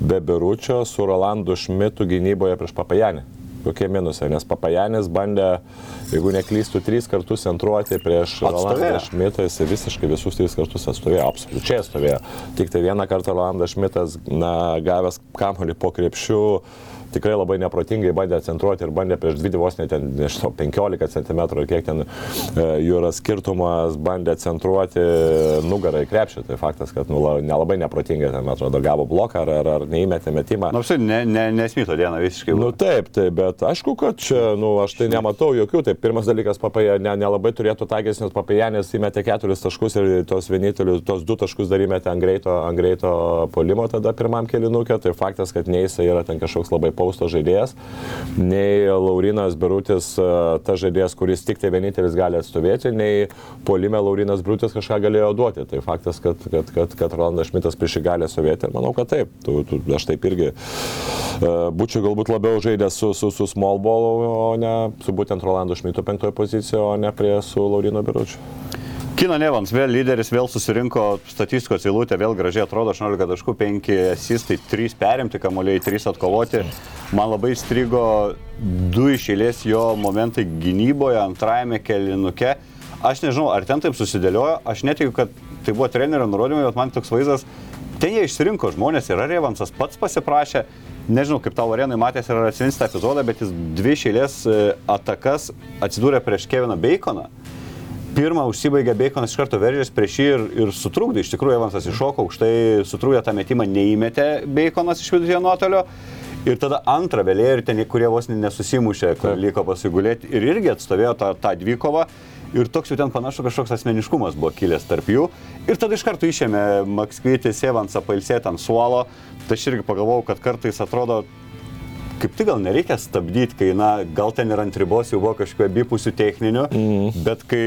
be biručio su Rolandu Šmitu gynyboje prieš Papajanį? Kokie minusai, nes Papajanis bandė, jeigu neklystų, tris kartus centruoti prieš Rolandą Šmitą, jis visiškai visus tris kartus atstovėjo, absoliučiai atstovėjo. Tik tai vieną kartą Rolandas Šmitas, na, gavęs kamolį po krepšių, tikrai labai neprotingai bandė centruoti ir bandė prieš dvi vos net, nežinau, 15 cm kiek ten e, jų yra skirtumas, bandė centruoti nugarą į krepšį. Tai faktas, kad nu, nelabai neprotingai ten, atrodo, gavo bloką ar, ar, ar neįmetė metimą. Nors nu, ne, ne, nesmito dieną visiškai. Nu taip, taip, bet aišku, kad čia, nu, aš tai nematau jokių. Tai pirmas dalykas, papaja ne, nelabai turėtų tagės, nes papajanės įmetė keturis taškus ir tos vienintelius, tos du taškus dar įmetė ant greito, ant greito polimo tada pirmam kelinukė. Tai faktas, kad nei jisai yra ten kažkoks labai paus pausto žaidėjas, nei Laurinas Birutis e, ta žaidėjas, kuris tik tai vienintelis gali atstovėti, nei polime Laurinas Birutis kažką galėjo duoti. Tai faktas, kad, kad, kad, kad Rolandas Šmitas prieš jį gali stovėti, manau, kad taip. Tu, tu, aš taip irgi uh, būčiau galbūt labiau žaidęs su, su, su small ball, o ne su būtent Rolandu Šmitu penktoje pozicijoje, o ne prie su Laurino Biručiu. Kino Nevans vėl lyderis, vėl susirinko statistikos eilutė, vėl gražiai atrodo 18 taškų, 5 asistai, 3 perimti, kamuoliai 3 atkovoti. Man labai strigo du išėlės jo momentai gynyboje, antrajame kelinuke. Aš nežinau, ar ten taip susidėliojo, aš netikiu, kad tai buvo trenerio nurodymai, bet man toks vaizdas, ten jie išsirinko žmonės ir Revansas pats pasiprašė, nežinau, kaip tavo arenai matęs ir atsimins tą epizodą, bet jis dvi išėlės e, atakas atsidūrė prieš Keviną Baconą pirmą užsibaigė Baconas iš karto veržės prieš jį ir, ir sutrukdė. Iš tikrųjų, Evansas iššoko aukštai, sutrukdė tą metimą, neįmetė Baconas iš vidutinio nuotolio. Ir tada antrą vėlė ir ten, kurie vos nesusimušė, kur liko pasigulėti ir irgi atstovėjo tą, tą dvikovą. Ir toks jau ten panašu kažkoks asmeniškumas buvo kilęs tarp jų. Ir tada iš karto išėmė Makskvitis Evansą pailsėti ant suolo. Tai aš irgi pagalvojau, kad kartais atrodo, kaip tik gal nereikia stabdyti, kai, na, gal ten ir ant ribos jau buvo kažkokių abipusių techninių, mm. bet kai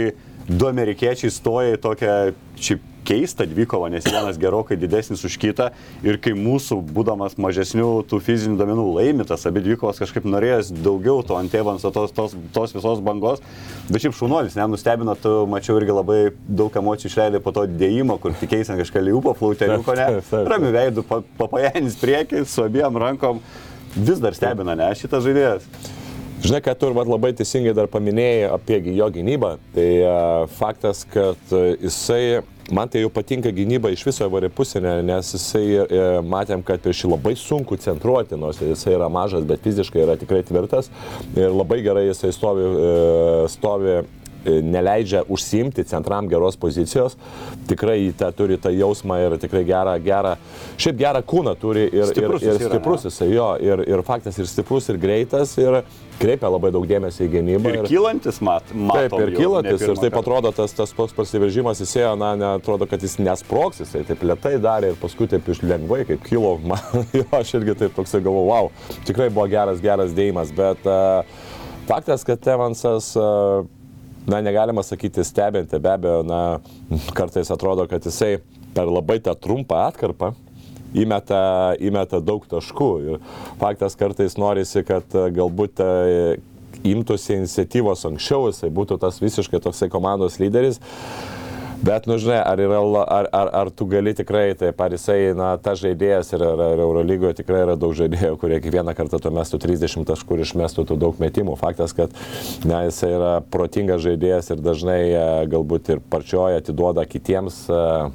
du amerikiečiai stoja į tokią šiaip keistą dvikovą, nes vienas gerokai didesnis už kitą. Ir kai mūsų, būdamas mažesnių tų fizinių domenų, laimi tas abi dvikovas kažkaip norėjęs daugiau to ant Evanso, tos, tos, tos visos bangos, bet šiaip šaunuolis, nenustebino, tu mačiau irgi labai daug emocijų išleidai po to dėjimo, kur tikėjai kažką liupo, flauteriuko, ne, ramių veidų, papajanis priekį, su abiem rankom, vis dar stebina, ne, šitas žaidėjas. Žinai, kad tu labai teisingai dar paminėjai apie jo gynybą, tai uh, faktas, kad uh, jisai, man tai jau patinka gynyba iš viso įvairiai pusė, nes jisai uh, matėm, kad prieš jį labai sunku centruoti, nors jisai yra mažas, bet fiziškai yra tikrai tvirtas. Ir labai gerai jisai stovi, uh, stovi neleidžia užsimti centram geros pozicijos, tikrai tą turi tą jausmą ir tikrai gerą, gerą, šiaip gerą kūną turi ir stiprus, ir, ir stiprus jisai, jo, ir, ir faktas ir stiprus, ir greitas, ir, kreipia labai daug dėmesio į gynybą. Ir, ir kylantis, mat, matom, taip, ir kylantis, ir taip atrodo tas, tas toks prasiveržimas įsėjo, na, netrodo, kad jis nesproks, jisai taip lietai darė ir paskui taip iš lengvai, kaip kilo, man, jo, aš irgi taip toksai galvoju, wow, tikrai buvo geras, geras dėjimas, bet uh, faktas, kad Evansas uh, na, negalima sakyti stebinti, be abejo, na, kartais atrodo, kad jisai per labai tą trumpą atkarpą įmeta, įmeta daug taškų. Ir faktas kartais norisi, kad e, galbūt e, imtųsi iniciatyvos anksčiau, jisai būtų tas visiškai toksai komandos lyderis. Bet, nu, žinai, ar, yra, ar, ar, ar tu gali tikrai, taip, ar jisai, na, ta žaidėjas ir ar, ar Eurolygoje tikrai yra daug žaidėjų, kurie kiekvieną kartą tu mestų 30 taškų ir išmestų tų daug metimų. Faktas, kad, na, jisai yra protingas žaidėjas ir dažnai e, galbūt ir parčioje atiduoda kitiems uh,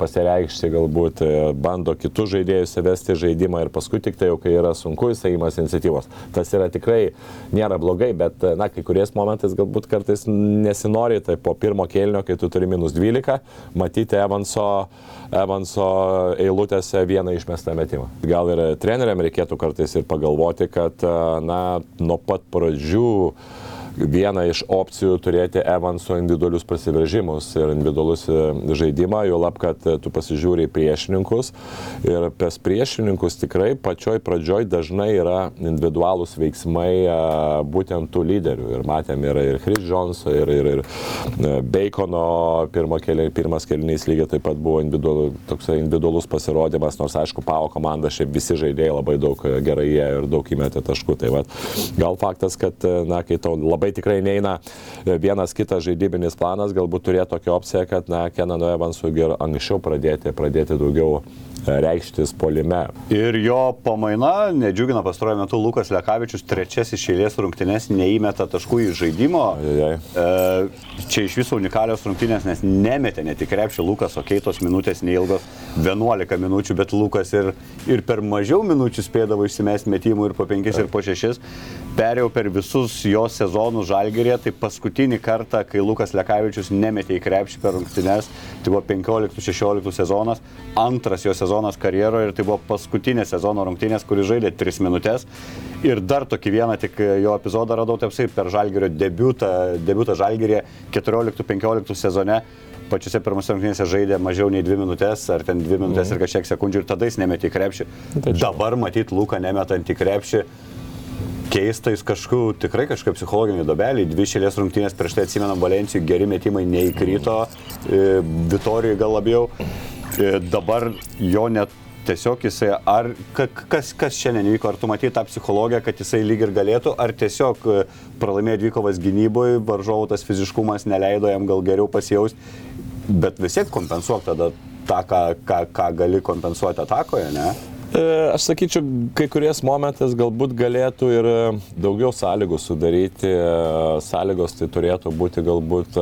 pasireikšti, galbūt e, bando kitus žaidėjus įvesti žaidimą ir paskui tik tai jau, kai yra sunku, jisai įmas iniciatyvos. Tas yra tikrai nėra blogai, bet, e, na, kai kuriais momentais galbūt kartais nesinori, tai po pirmo kėlinio, kai tu turi minus 12, matyti Evanso, Evanso eilutėse vieną išmestą metimą. Gal ir treneriam reikėtų kartais ir pagalvoti, kad, na, nuo pat pradžių viena iš opcijų turėti Evanso individualius prasiveržimus ir individualus e, žaidimą, jo lab, kad e, tu pasižiūri į priešininkus ir pas priešininkus tikrai pačioj pradžioj dažnai yra individualūs veiksmai e, būtent tų lyderių. Ir matėm ir, ir Chris Johnso, ir, ir, ir Bacono keli, pirmas kelinys lygiai taip pat buvo individualus, toks individualus pasirodymas, nors aišku, PAO komanda šiaip visi žaidėjai labai daug gerai jie ir daug įmetė taškų. Tai va, gal faktas, kad, na, kai tau labai labai tikrai neina e, vienas kitas žaidybinis planas, galbūt turėtų tokią opciją, kad, na, Kenano Evansui ir anksčiau pradėti, pradėti daugiau reikštis polime. Ir jo pamaina nedžiugina pastaruoju metu Lukas Lekavičius, trečiasis šėlės rungtynės, neįmeta taškų į žaidimo. Ajai. E, čia iš viso unikalios rungtynės, nes nemetė ne tik krepšį Lukas, o keitos minutės neilgos, 11 minučių, bet Lukas ir, ir per mažiau minučių spėdavo išsimesti metimų ir po 5 ir po 6. Perėjau per visus jo sezonus žalgerė, tai paskutinį kartą, kai Lukas Lekavičius nemetė į krepšį per rungtynės, tai buvo 15-16 sezonas, antras jo sezonas karjeroje ir tai buvo paskutinė sezono rungtynės, kuris žaidė 3 minutės. Ir dar tokį vieną tik jo epizodą radau, taip sai per Žalgerio debutą, debutą Žalgerėje 14-15 sezone pačiose pirmose rungtynėse žaidė mažiau nei 2 minutės, ar ten 2 minutės mm. ir kažkiek sekundžių ir tada jis nemetė į krepšį. Tačiau. Dabar matyti Luką nemetant į krepšį. Keista, jis kažkokiu, tikrai kažkokia psichologinė dobelė, dvi šėlės rungtynės prieš tai atsimenam Valencijų, geri metimai neįkrito, e, Vitorijai gal labiau. E, dabar jo net tiesiog jisai, ar kas, kas šiandien įvyko, ar tu matai tą psichologiją, kad jisai lyg ir galėtų, ar tiesiog e, pralaimėjo dvikovas gynyboje, varžovų tas fiziškumas neleido jam gal geriau pasijausti, bet vis tiek kompensuok tada tą, ką, ką, ką gali kompensuoti atakoje, ne? E, aš sakyčiau, kai kuriais momentais galbūt galėtų ir daugiau sąlygų sudaryti. Sąlygos tai turėtų būti galbūt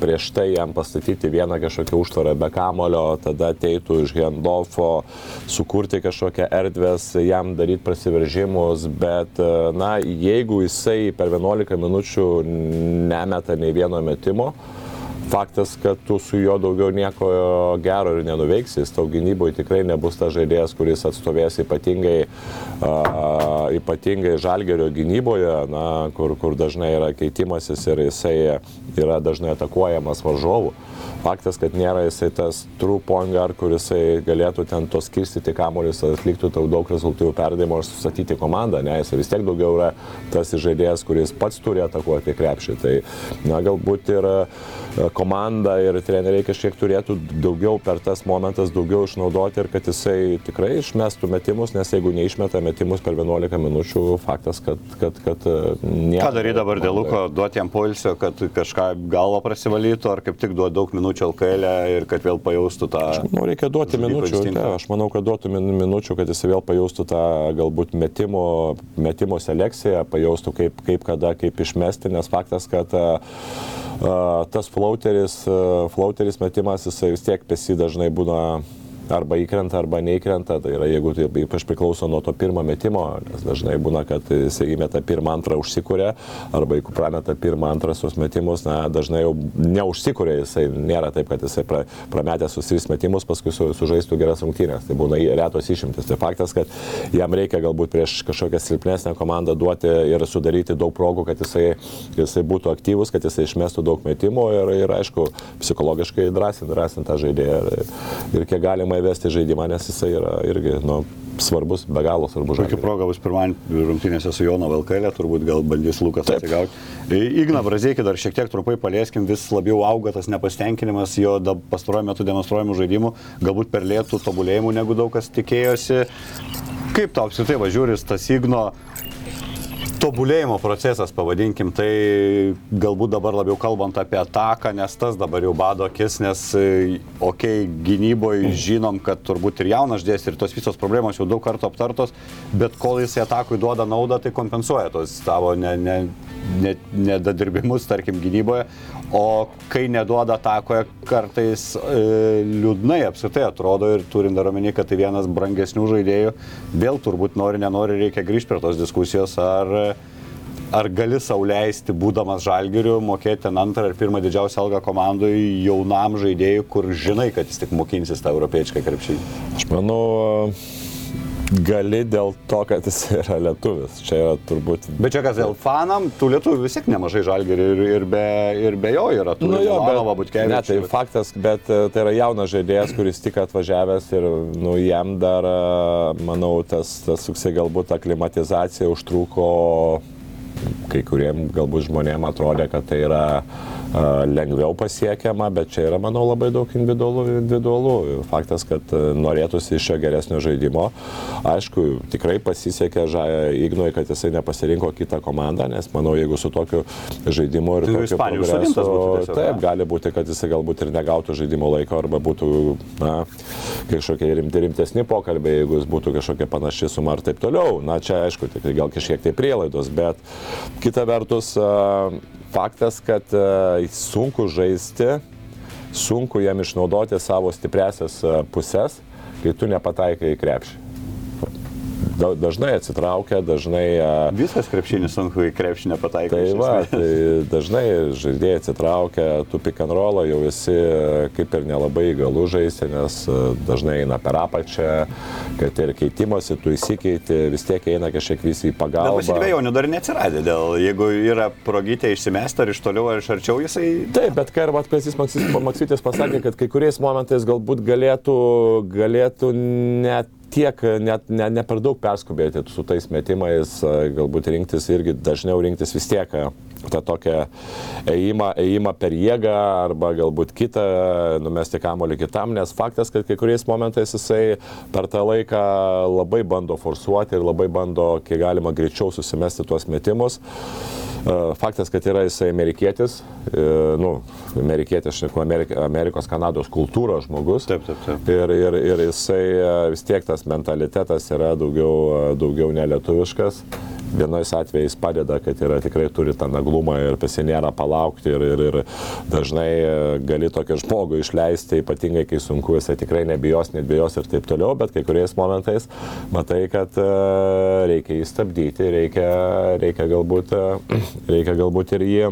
prieš tai jam pastatyti vieną kažkokią užtvarą be kamulio, tada ateitų iš handoffo, sukurti kažkokią erdvės, jam daryti prasiveržimus, bet, na, jeigu jisai per 11 minučių nemeta nei vieno metimo, faktas, kad tu su juo daugiau nieko gero ir nenuveiksi. Jis tau gynyboje tikrai nebus tas žaidėjas, kuris atstovės ypatingai, uh, ypatingai žalgerio gynyboje, na, kur, kur dažnai yra keitimasis ir jisai yra dažnai atakuojamas varžovų. Faktas, kad nėra jisai tas true point guard, kuris galėtų ten to skirstyti kamuolius, atliktų tau daug rezultatyvių perdavimų ir sustatyti komandą, ne, jis vis tiek daugiau yra tas žaidėjas, kuris pats turi atakuoti krepšį. Tai, na, galbūt ir komanda ir treneriai kažkiek turėtų daugiau per tas momentas daugiau išnaudoti ir kad jisai tikrai išmestų metimus, nes jeigu neišmeta metimus per 11 minučių, faktas, kad, kad, kad nieko. Ką daryti dabar dėl Luko, duoti jam poilsio, kad kažką galvo prasivalytų, ar kaip tik duoti daug minučių LKL e ir kad vėl pajaustų tą... Aš manau, reikia duoti minučių, ne, aš manau, kad duotų minučių, kad jis vėl pajaustų tą galbūt metimo, metimo selekciją, pajaustų kaip, kaip kada, kaip išmesti, nes faktas, kad uh, tas flauteris, flauteris metimas, jisai vis tiek pesi dažnai būna arba įkrenta, arba neįkrenta. Tai yra, jeigu tai ypač priklauso nuo to pirmo metimo, nes dažnai būna, kad jis įmeta pirmą, antrą užsikūrė, arba jeigu prameta pirmą, antrą sus metimus, na, dažnai jau neužsikūrė, jisai nėra taip, kad jisai pra, prametė sus tris metimus, paskui su, sužaistų geras rungtynės. Tai būna retos išimtis. Tai faktas, kad jam reikia galbūt prieš kažkokią silpnesnę komandą duoti ir sudaryti daug progų, kad jisai, jisai būtų aktyvus, kad jisai išmestų daug metimų ir, ir aišku, psichologiškai drąsinti, drąsinti tą žaidėją ir, ir kiek galima įvesti žaidimą, nes jisai yra irgi, nu, svarbus, be galo svarbus Kokia žalgiriui. proga bus pirmąjį rungtynėse su Jono Valkailė, turbūt gal bandys Lukas atsigauti. Igna Brazėkį dar šiek tiek trumpai palieskim, vis labiau auga tas nepasitenkinimas jo pastaruoju metu demonstruojamų žaidimų, galbūt per lėtų tobulėjimų, negu daug kas tikėjosi. Kaip tau apskritai važiuoris tas Igno tobulėjimo procesas, pavadinkim, tai galbūt dabar labiau kalbant apie ataką, nes tas dabar jau bado akis, nes, okei, okay, gynyboje žinom, kad turbūt ir jaunas dės ir tos visos problemos jau daug kartų aptartos, bet kol jis atakui duoda naudą, tai kompensuoja tos savo nedadirbimus, ne, ne nedadirbimus, tarkim, gynyboje, o kai neduoda atakoje, kartais e, liūdnai apskritai atrodo ir turint dar omeny, kad tai vienas brangesnių žaidėjų, vėl turbūt nori, nenori, reikia grįžti prie tos diskusijos, ar Ar gali sauliaisti, būdamas žalgiriu, mokėti ten antrą ir pirmą didžiausią algą komandai jaunam žaidėjui, kur žinai, kad jis tik mokinsis tą europiečią krepšį? Aš manau, gali dėl to, kad jis yra lietuvis. Čia yra turbūt Bet čia kas dėl fanam, tų lietuvių vis tiek nemažai žalgirių ir, ir, be, ir be jo yra. Tų Nu jo, Milanova, bet, ne, tai Butkevičius. faktas, bet e, tai yra jaunas žaidėjas, kuris tik atvažiavęs ir nu, jam dar, e, manau, tas, tas suksė galbūt aklimatizacija užtruko, kai kuriem galbūt žmonėm atrodė, kad tai yra lengviau pasiekiama, bet čia yra, manau, labai daug individualų. individualų. Faktas, kad e, norėtųsi iš jo geresnio žaidimo. Aišku, tikrai pasisekė Ignui, kad jisai nepasirinko kitą komandą, nes manau, jeigu su tokiu žaidimu ir Tai progresu, tiesiog, taip, gali būti, kad jisai galbūt ir negautų žaidimo laiko arba būtų na, kažkokie rimti, rimtesni pokalbiai, jeigu jis būtų kažkokia panaši suma ir taip toliau. Na, čia aišku, tik gal kažkiek tai prielaidos, bet kita vertus faktas, kad a, sunku žaisti, sunku jam išnaudoti savo stipresias a, puses, kai tu nepataikai į krepšį. Da- Dažnai atsitraukia, dažnai a, Visas krepšinis sunku į krepšinį pataikyti. Tai va, tai dažnai žaidėjai atsitraukia, tu pick and rollą jau esi e, kaip ir nelabai įgalų žaisti, nes e, dažnai eina per apačią, kad ir keitimosi tu įsikeiti, vis tiek eina kažkiek visi į pagalbą. pasidvėjonių dar neatsiradė, dėl jeigu yra progytė išsimesti ar iš toliau ar iš arčiau, jisai... Taip, bet ką ir Maksytis Maksytis pasakė, kad kai kuriais momentais galbūt galėtų, galėtų net tiek, net ne, ne per daug perskubėti su tais metimais, a, galbūt rinktis irgi dažniau rinktis vis tiek a, tą tokią ėjimą, ėjimą per jėgą arba galbūt kitą, numesti kamolį kitam, nes faktas, kad kai kuriais momentais jisai per tą laiką labai bando forsuoti ir labai bando, kiek galima greičiau susimesti tuos metimus. E, Faktas, kad yra jisai amerikietis, e, nu, amerikietis, aš Amerik Amerikos, Kanados kultūros žmogus. Taip, taip, taip. Ir, ir, ir jisai e, vis tiek tas mentalitetas yra daugiau, daugiau nelietuviškas. Vienais atvejais padeda, kad yra tikrai turi tą naglumą ir pasi nėra palaukti ir, ir, ir dažnai e, gali tokį žmogų išleisti, ypatingai kai sunku, jisai tikrai nebijos, nebijos ir taip toliau, bet kai kuriais momentais matai, kad e, reikia jį stabdyti, reikia, reikia, galbūt, e, reikia galbūt ir jį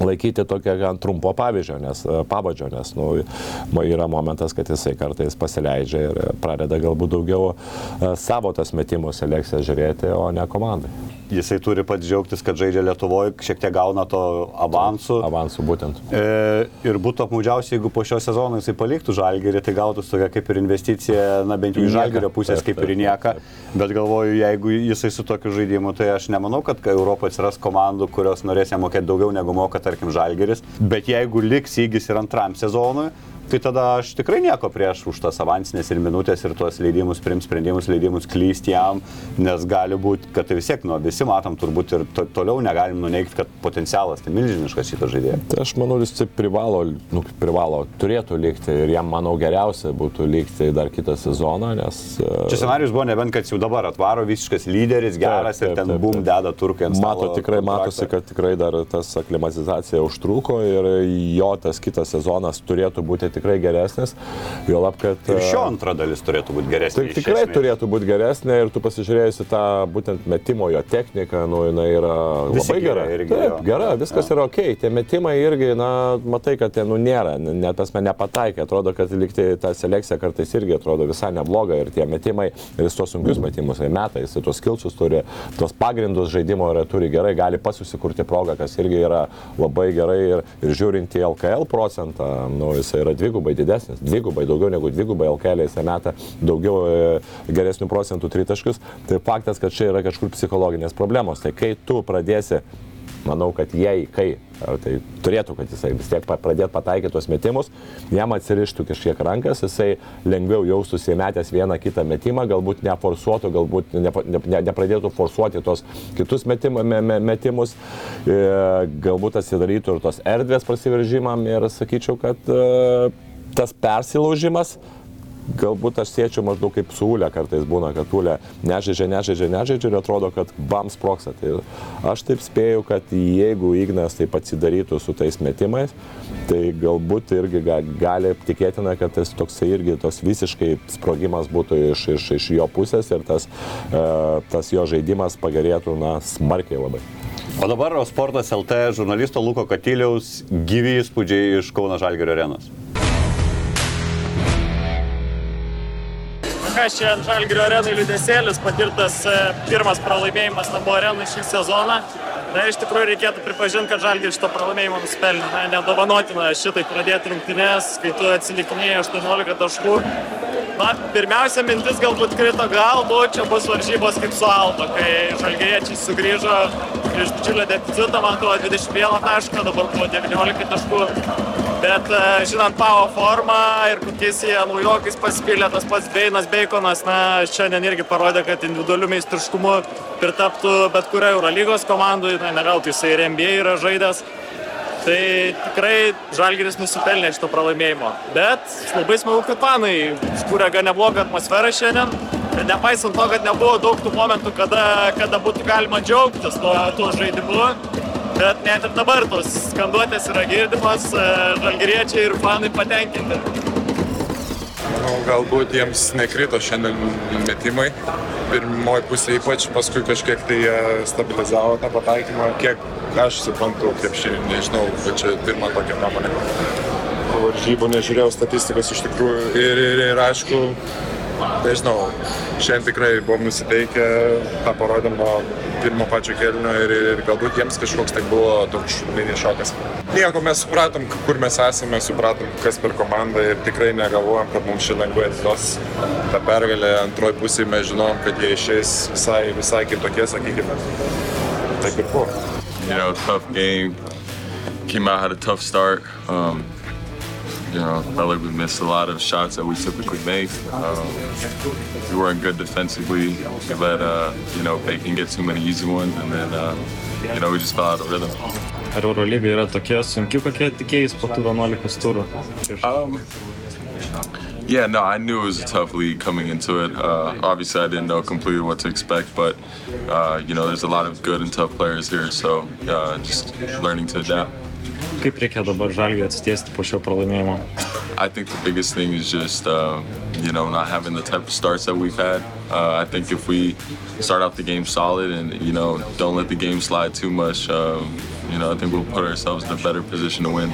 laikyti tokią gan trumpo pavyzdžio, nes, e, pavadžio, nes nu, yra momentas, kad jisai kartais pasileidžia ir pradeda galbūt daugiau e, savo tas metimų selekciją žiūrėti, o ne komandai. Jisai turi pats džiaugtis, kad žaidžia Lietuvoje, šiek tiek gauna to avansų. Avansų būtent. E, ir būtų apmaudžiausia, jeigu po šio sezono jisai paliktų žalgerį, tai gautų tokia kaip ir investicija, na bent jau iš žalgerio pusės Taip, kaip ir nieką. Bet galvoju, jeigu jisai su tokiu žaidimu, tai aš nemanau, kad Europoje atsiras komandų, kurios norės jam mokėti daugiau negu moka, tarkim, žalgeris. Bet jeigu liks įgis ir antram sezonui, tai tada aš tikrai nieko prieš už tas avansinės ir minutės ir tuos leidimus, priims sprendimus, leidimus klysti jam, nes gali būti, kad tai vis tiek, nu, visi matom turbūt ir to, toliau negalim nuneikti, kad potencialas tai milžiniškas šito žaidėjo. Tai aš manau, jis taip privalo, nu, privalo, turėtų likti ir jam, manau, geriausia būtų likti dar kitą sezoną, nes... e, Čia scenarius buvo nebent, kad jau dabar atvaro visiškas lyderis, geras taip, ir ten taip, bum taip. deda turkai ant stalo. Mato, tikrai kontraktą. matosi, kad tikrai dar tas aklimatizacija užtruko ir jo tas kitas sezonas turėtų būti tikrai geresnis. Juolab, kad... Ir šio antra dalis turėtų būti geresnė. iš tikrai turėtų būti geresnė ir tu pasižiūrėjus į tą būtent metimo jo techniką, nu, jinai yra Visi labai gera. irgi, Taip, jo. gera, viskas yra ok. Tie metimai irgi, na, matai, kad ten, nu, nėra, net tas man nepataikė. Atrodo, kad likti ta selekcija kartais irgi atrodo visai nebloga ir tie metimai, ir jis tos sunkius metimus jisai meta, jis tuos kilsus turi, tuos pagrindus žaidimo yra, turi gerai, gali pats susikurti progą, kas irgi yra labai gerai ir, ir žiūrint į LKL procentą, nu, jis yra dvigubai didesnis, dvigubai daugiau negu dvigubai LKL jis meta daugiau e, geresnių procentų tritaškius. Tai faktas, kad čia yra kažkur psichologinės problemos. Tai kai tu pradėsi manau, kad jei, kai, tai turėtų, kad jisai vis tiek pradėtų pataikyti tuos metimus, jam atsirištų kažkiek rankas, jisai lengviau jaustųsi įmetęs vieną kitą metimą, galbūt neforsuotų, galbūt ne, ne, nepradėtų forsuoti tos kitus metim, me, me, metimus, e, galbūt atsidarytų ir tos erdvės prasiveržimam ir sakyčiau, kad e, tas persilaužimas galbūt aš siečiau maždaug kaip su Ule kartais būna, kad Ule nežaidžia, nežaidžia, nežaidžia ir atrodo, kad bam sproksa. Tai aš taip spėju, kad jeigu Ignas taip atsidarytų su tais metimais, tai galbūt irgi gali tikėtina, kad tas toksai irgi tos visiškai sprogimas būtų iš, iš, iš jo pusės ir tas, uh, tas jo žaidimas pagerėtų, na, smarkiai labai. O dabar Sportas LT žurnalisto Luko Katyliaus gyvi įspūdžiai iš Kauno Žalgerio arenos. Kas čia ant Žalgirio arenai liūdėsėlis, patirtas e, pirmas pralaimėjimas namų arenai šį sezoną. Na, iš tikrųjų reikėtų pripažinti, kad Žalgiris šito pralaimėjimo nusipelnė. Na, nedovanotina šitai pradėti rungtynės, kai tu atsilikinėjai 18 taškų. Na, pirmiausia mintis galbūt krito galbūt, čia bus varžybos kaip su Alba, kai žalgėriečiai sugrįžo iš didžiulio deficito, man atrodo 21 tašką, dabar buvo 19 taškų. Bet e, žinant Pavo formą ir kokiais jie naujokais pasipylė, tas pats Beinas Beikonas, na, šiandien irgi parodė, kad individualiu meistriškumu pritaptų bet kuria Eurolygos komandai, na, ne veltui jisai ir NBA yra žaidęs. Tai tikrai Žalgiris nusipelnė šito pralaimėjimo. Bet labai smagu, kad fanai skūrė gan neblogą atmosferą šiandien. Ir nepaisant to, kad nebuvo daug tų momentų, kada, kada būtų galima džiaugtis tuo, tuo žaidimu, bet net ir dabar tos skanduotės yra girdimas, e, žalgiriečiai ir fanai patenkinti. Manau, galbūt jiems nekrito šiandien metimai. Pirmoji pusė ypač, paskui kažkiek tai stabilizavo tą pataikymą. Kiek aš suprantu, šiandien, nežinau, bet čia pirmą tokią nuomonę. Varžybų nežiūrėjau statistikos iš tikrųjų ir, ir, ir aišku, nežinau, šiandien tikrai buvom nusiteikę, tą parodėm nuo pirmo pačio kelnio ir, ir galbūt jiems kažkoks tai buvo toks mini šokas. Nieko mes supratom, kur mes esame, supratom, kas per komandą ir tikrai negalvojom, kad mums šiandien lengvai atiduos tą pergalę. Antroji pusė mes žinom, kad jie išeis visai, visai kitokie, sakykime. Taip ir buvo. You know, tough game. Came out had a tough start. Um, You know, felt like we missed a lot of shots that we typically make. Um, we weren't good defensively. We let, uh, you know, Bacon get too many easy ones, and then, uh, you know, we just fell out of rhythm. Ar Eurolyga yra tokia sunki, kokie tikėjais po tų 11 turų? Um, yeah, no, I knew it was a tough league coming into it. Uh, obviously, I didn't know completely what to expect, but uh, you know, there's a lot of good and tough players here, so uh, just learning to adapt. Kaip reikia dabar žalgiai atsitiesti po šio pralaimėjimo? I think the biggest thing is just, uh, you know, not having the type of starts that we've had. Uh, I think if we start off the game solid and, you know, don't let the game slide too much, um, you know, I think we'll put ourselves in a better position to win.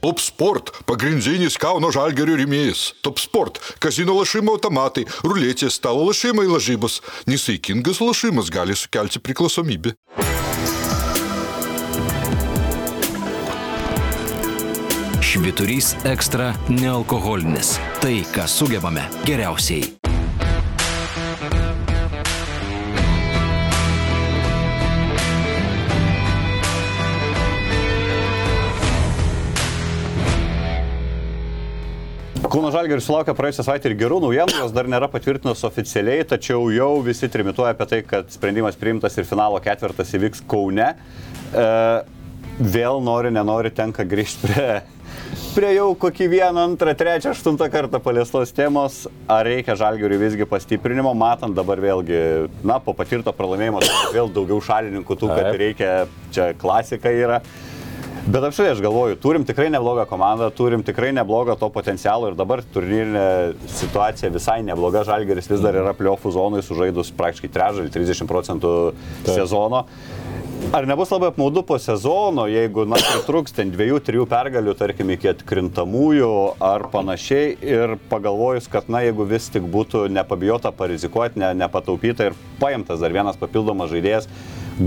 Top Sport – pagrindinis Kauno žalgerio rėmėjas. Top Sport – kazino lašimo automatai, ruletės, stalo lašimai lažybos. Nesaikingas lašimas gali sukelti priklausomybę. Šviturys ekstra nealkoholinis. Tai, ką sugebame geriausiai. Kauno Žalgeris sulaukė praėjusią savaitę ir gerų naujienų, jos dar nėra patvirtinos oficialiai, tačiau jau visi trimituoja apie tai, kad sprendimas priimtas ir finalo ketvirtas įvyks Kaune. E, vėl nori, nenori, tenka grįžti prie, prie jau kokį vieną, antrą, trečią, aštuntą kartą paliestos temos, ar reikia Žalgeriui visgi pastiprinimo, matant dabar vėlgi, na, po patirto pralaimėjimo vėl daugiau šalininkų tų, kad reikia, čia klasika yra. Bet apštai aš galvoju, turim tikrai neblogą komandą, turim tikrai neblogą to potencialo ir dabar turnyrinė situacija visai nebloga, Žalgeris vis dar yra pliofų zonai sužaidus praktiškai trečdalį, 30 procentų sezono. Ar nebus labai apmaudu po sezono, jeigu, na, pritruks ten dviejų, trijų pergalių, tarkim, iki atkrintamųjų ar panašiai ir pagalvojus, kad, na, jeigu vis tik būtų nepabijota parizikuoti, ne, nepataupyta ir paimtas dar vienas papildomas žaidėjas,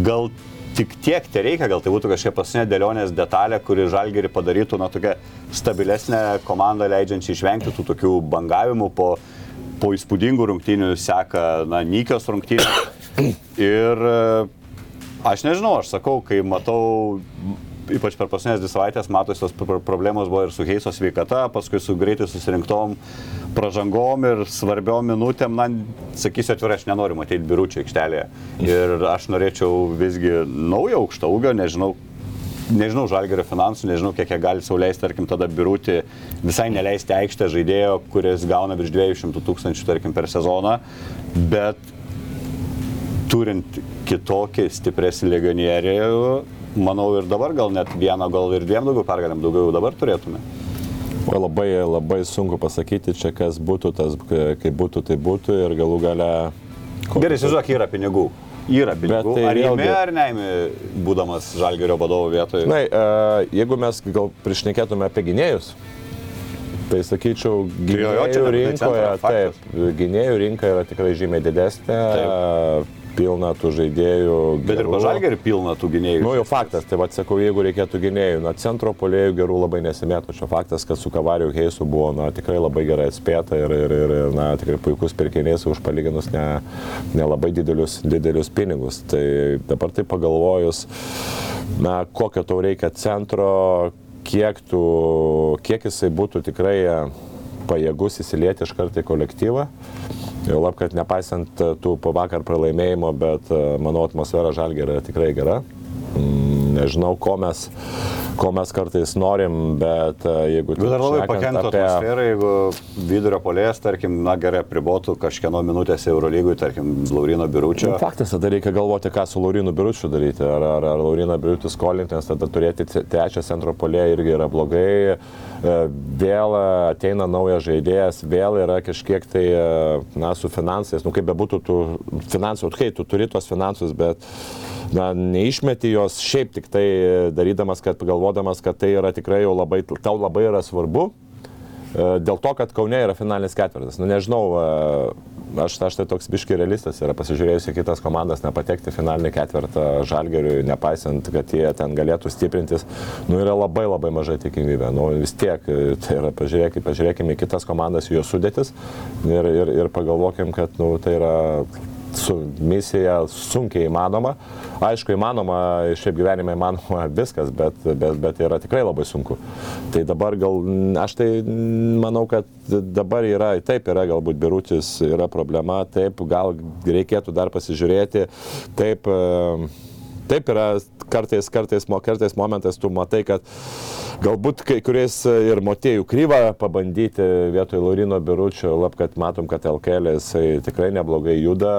gal tik tiek tai reikia, gal tai būtų kažkokia paskutinė dėlionės detalė, kuri žalgerį padarytų, na, tokia stabilesnė komanda, leidžiančiai išvengti tų tokių bangavimų po, po įspūdingų rungtynių seka, na, nykios rungtynės. Ir e, aš nežinau, aš sakau, kai matau ypač per paskutinės dvi savaitės matosi tos pr- problemos buvo ir su Heiso sveikata, paskui su greitai susirinktom pražangom ir svarbiom minutėm, na, sakysiu atvirai, aš nenoriu matyti biručių aikštelėje. Ir aš norėčiau visgi naujo aukšto ūgio, nežinau, nežinau žalgerio finansų, nežinau, kiek jie gali sauliaisti, tarkim, tada birūti visai neleisti aikštę žaidėjo, kuris gauna virš 200 tūkstančių, tarkim, per sezoną, bet turint kitokį stipresnį legionierių, manau ir dabar gal net vieną, gal ir dviem daugiau pergalėm, daugiau dabar turėtume. O labai, labai sunku pasakyti čia, kas būtų, tas, kaip būtų, tai būtų ir galų gale... Gerai, įsivaizduok, yra pinigų. Yra pinigų. tai Ar vėlgi- ar neimi, būdamas žalgerio vadovo vietoje? Na, e, jeigu mes gal priešnekėtume apie gynėjus, tai sakyčiau, gynėjų rinkoje, taip, gynėjų rinka yra tikrai žymiai didesnė, Taip. Pilna tų žaidėjų. Bet ir gerų. pažalgerį pilna tų gynėjų. Nu, jau faktas, tai vad sakau, jeigu reikėtų gynėjų, na, centro polėjų gerų labai nesimėtų. Čia faktas, kad su Kavariu Heisu buvo, na, tikrai labai gerai atspėta ir, ir, ir, ir na, tikrai puikus pirkinys už palyginus ne, nelabai didelius, didelius pinigus. Tai dabar tai pagalvojus, na, kokio tau reikia centro, kiek, tu, kiek jisai būtų tikrai e, pajėgus įsilieti iš karto į kolektyvą. Jau lab, kad nepaisant e, tų po vakar pralaimėjimo, bet e, mano atmosfera žalgerio yra tikrai gera. Mm, Nežinau, ko mes, ko mes kartais norim, bet e, jeigu... Bet dar labai pakenktų atmosferą, jeigu vidurio polės, tarkim, na gerai, pribotų kažkieno minutės Eurolygui, tarkim, Laurino Biručio. Nu, Faktas, tada reikia galvoti, ką su Laurinu Biručiu daryti. Ar, ar, ar Lauriną Biručiu skolinti, nes tada turėti tre- trečią centro polė irgi yra blogai. E, Vėl ateina naujas žaidėjas, vėl yra kažkiek tai, e, na, su finansais, nu kaip bebūtų tų finansų, kai tu turi tos finansus, bet na, neišmeti jos šiaip tik tai darydamas, kad galvodamas, kad tai yra tikrai jau labai, tau labai yra svarbu. E, Dėl to, kad Kaune yra finalinis ketvirtas. Nu, nežinau, e, aš, aš tai toks biški realistas yra pasižiūrėjus į kitas komandas, nepatekti finalinį ketvirtą žalgeriui, nepaisant, kad jie ten galėtų stiprintis, nu, yra labai labai maža tikimybė. Nu, vis tiek, e, tai yra, pažiūrėkime, pažiūrėkime kitas komandas, jų sudėtis ir, ir, ir pagalvokim, kad nu, tai yra su misija sunkiai įmanoma. Aišku, įmanoma, šiaip gyvenime įmanoma viskas, bet, bet, bet yra tikrai labai sunku. Tai dabar gal, aš tai manau, kad dabar yra, taip yra galbūt birutis, yra problema, taip gal reikėtų dar pasižiūrėti, taip. e, Taip yra kartais, kartais, kartais momentais tu matai, kad galbūt kai kuriais ir motėjų kryvą pabandyti vietoj Laurino Biručio, lab, kad matom, kad LKL jisai tikrai neblogai juda,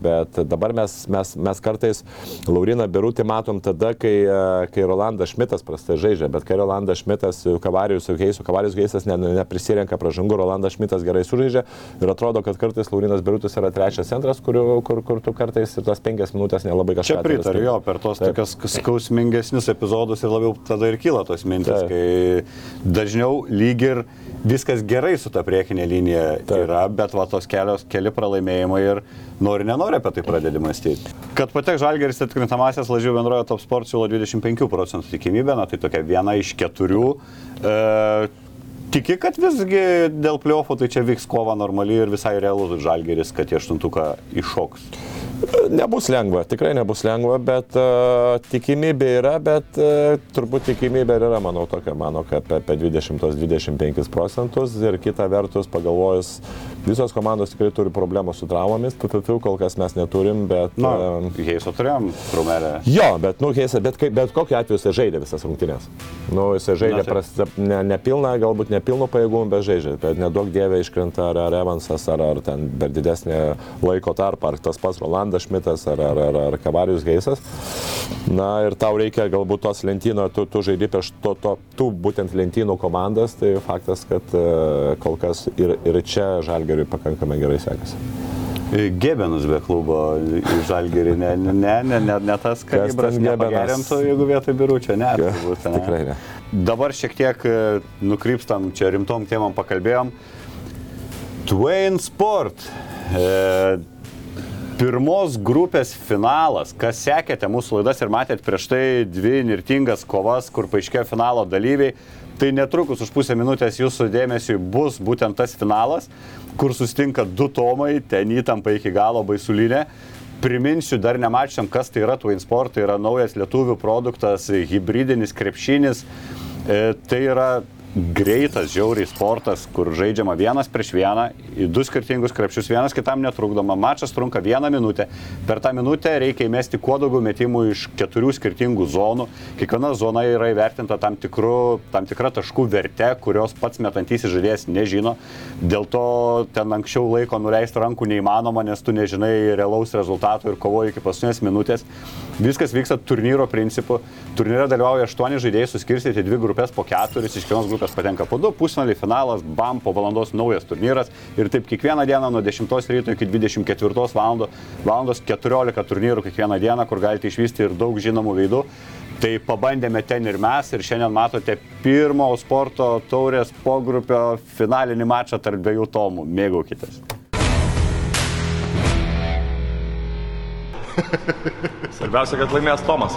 bet dabar mes, mes, mes kartais Lauriną Birutį matom tada, kai, e, kai Rolandas Šmitas prastai žaidžia, bet kai Rolandas Šmitas, Kavarijus su Heisu, Kavarijus Heisas ne, neprisirenka pražangų, Rolandas Šmitas gerai sužaidžia ir atrodo, kad kartais Laurinas Birutis yra trečias centras, kur, kur, kur tu kartais ir tas penkias minutės nelabai kažką Čia pritariu, turi. jo, per tos Taip. tokios skausmingesnius epizodus ir labiau tada ir kyla tos mintis, Taip. kai dažniau lyg ir viskas gerai su ta priekinė linija Taip. yra, bet va tos kelios, keli pralaimėjimai ir nori, nenori apie tai pradėti mąstyti. Kad patek žalgeris atkrintamasias lažiau bendrojo top sport siūlo 25 procentų tikimybę, na tai tokia viena iš keturių. E, Tiki, kad visgi dėl pliofų tai čia vyks kova normali ir visai realus žalgeris, kad į aštuntuką iššoks. Nebus lengva, tikrai nebus lengva, bet uh, tikimybė yra, bet uh, turbūt tikimybė yra, manau, tokia, manau, kad apie, apie 20-25 procentus ir kita vertus, pagalvojus, visos komandos tikrai turi problemų su traumomis, PPP kol kas mes neturim, bet... Na, um, Heiso turėjom trumelę. Jo, bet, nu, Heisa, bet, kaip- bet kokiu atveju jisai žaidė visas rungtynės. Nu, jisai žaidė pras, ne, nepilną, galbūt nepilnų pajėgumų, bet žaidžia. Bet nedaug dievė iškrenta ar, ar Evansas, ar, ar ten per didesnį laiko tarpą, ar tas pats Rolandas Šmitas, ar, ar, ar, ar Kavarius Geisas. Na ir tau reikia galbūt tos lentyno, tu, tu žaidži prieš to, to, tų būtent lentynų komandas, tai faktas, kad e, kol kas ir, ir čia Žalgeriui pakankamai gerai sekasi. Gebenus be klubo žalgerį, ne, ne, ne, ne, ne tas, kad Gebenas? nepagerintų, jeigu vietoj biručio, ne. turbūt, ne. Tikrai ne. Dabar šiek tiek e, nukrypstam, čia rimtom temam pakalbėjom. Twain Sport. E, Pirmos grupės finalas, kas sekėte mūsų laidas ir matėte prieš tai dvi nirtingas kovas, kur paaiškėjo finalo dalyviai, tai netrukus už pusę minutės jūsų dėmesiui bus būtent tas finalas, kur sustinka du tomai, ten įtampa iki galo baisulinė. Priminsiu, dar nemačiam, kas tai yra Twin Sport, tai yra naujas lietuvių produktas, hybridinis krepšinis. E, tai yra greitas, žiauriai sportas, kur žaidžiama vienas prieš vieną, į du skirtingus krepšius, vienas kitam netrukdoma, mačas trunka vieną minutę. Per tą minutę reikia įmesti kuo daugiau metimų iš keturių skirtingų zonų. Kiekviena zona yra įvertinta tam, tikru, tam tikra taškų verte, kurios pats metantysis žaidėjas nežino. Dėl to ten anksčiau laiko nuleisti rankų neįmanoma, nes tu nežinai realaus rezultato ir kovoji iki paskutinės minutės. Viskas vyksta turnyro principu. Turnyre dalyvauja aštuoni žaidėjai suskirstyti dvi grupės po keturis, iš kiekvienos grupės patenka po du, pusfinaliai, finalas, bam, po valandos naujas turnyras. Ir taip kiekvieną dieną nuo 10 ryto iki 24 val. valandos 14 turnyrų kiekvieną dieną, kur galite išvysti ir daug žinomų veidų. Tai pabandėme ten ir mes ir šiandien matote pirmo sporto taurės pogrupio finalinį mačą tarp dviejų tomų. Mėgaukitės. Svarbiausia, kad laimės Tomas.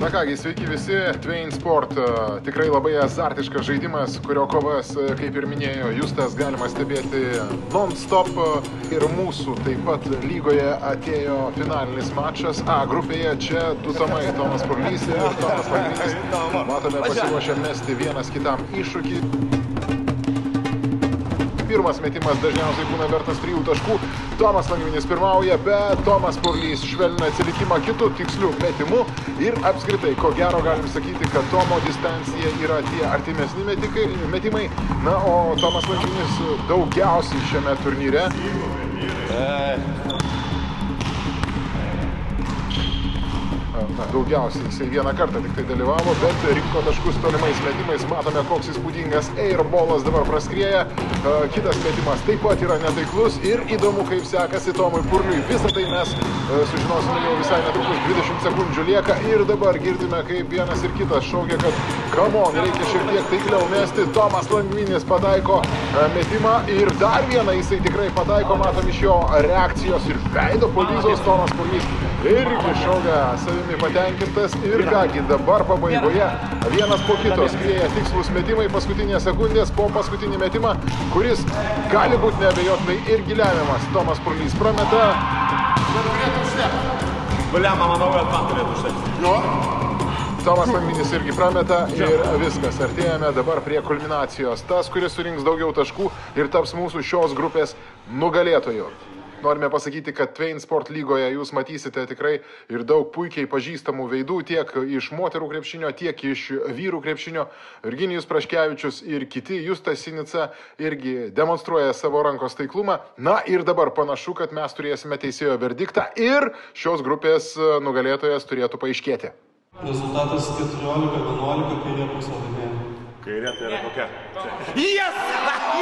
Na kągi, sveiki visi, Twain Sport. e, Tikrai labai azartiškas žaidimas, kurio kovas, e, kaip ir minėjo Justas, galima stebėti non-stop. Ir mūsų taip pat lygoje atėjo finalinis mačas. A grupėje čia du tomai, Tomas Purlys ir Tomas Langrinis. Matome pasiruošę mesti vienas kitam iššūkį. Pirmas metimas dažniausiai būna vertas trijų taškų. Tomas Langvinis pirmauja, bet Tomas Purlys švelnina atsilikimą kitų tikslių metimų. Ir apskritai, ko gero galim sakyti, kad Tomo distancija yra tie artimesni metikai, metimai. Na, o Tomas Langvinis daugiausiai šiame turnyre. Na, daugiausiai jisai vieną kartą tik tai dalyvavo, bet rinko taškus tolimais metimais. Matome, koks įspūdingas airballas dabar praskrieja. E, Kitas metimas taip pat yra netaiklus ir įdomu, kaip sekasi Tomui Purliui. Visą tai mes e, sužinosime jau visai netrukus. 20 sekundžių lieka ir dabar girdime, kaip vienas ir kitas šaukia, kad kamon, reikia šiek tiek taikliau mesti. Tomas Langvinis pataiko e, metimą ir dar vieną jisai tikrai pataiko, matom iš jo reakcijos ir veido policijos Tomas Purlys irgi šaukia savimi patenkintas ir kągi dabar pabaigoje vienas po kito skrieja tikslus metimai paskutinės sekundės po paskutinį metimą, kuris gali būti neabejotinai irgi lemiamas. Tomas Purlys prameta. Valiama, manau, kad man turėtų užtekti. Tomas Langvinis irgi prameta ir viskas. Artėjame dabar prie kulminacijos. Tas, kuris surinks daugiau taškų ir taps mūsų šios grupės nugalėtoju. Norime pasakyti, kad Twain Sport lygoje jūs matysite tikrai ir daug puikiai pažįstamų veidų tiek iš moterų krepšinio, tiek iš vyrų krepšinio. Virginijus Praškevičius ir kiti, Justas Sinica irgi demonstruoja savo rankos taiklumą. Na ir dabar panašu, kad mes turėsime teisėjo verdiktą ir šios grupės nugalėtojas turėtų paaiškėti. Rezultatas 14-11 kairė pusė laimėjo. Kairė tai yra kokia? Jes!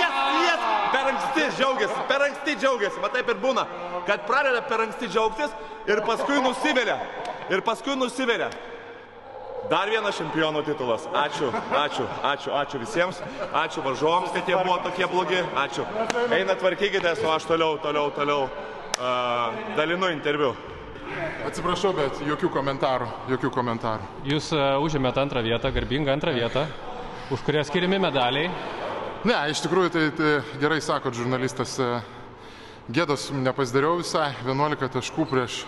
Jes! Jes! Per anksti džiaugiasi, per anksti džiaugiasi. Va taip ir būna, kad pradeda per anksti džiaugtis ir paskui nusiveria. Ir paskui nusiveria. Dar vienas čempionų titulas. Ačiū, ačiū, ačiū, ačiū visiems. Ačiū varžovams, kad jie buvo tokie blogi. Ačiū. Eina tvarkykitės, o aš toliau, toliau, toliau uh, dalinu interviu. Atsiprašau, bet jokių komentarų, jokių komentarų. Jūs uh, užėmėte antrą vietą, garbingą antrą vietą, už kurią skiriami medaliai. Ne, iš tikrųjų tai, tai gerai sakot, žurnalistas. e, Gėdos nepasidariau visai, 11 taškų prieš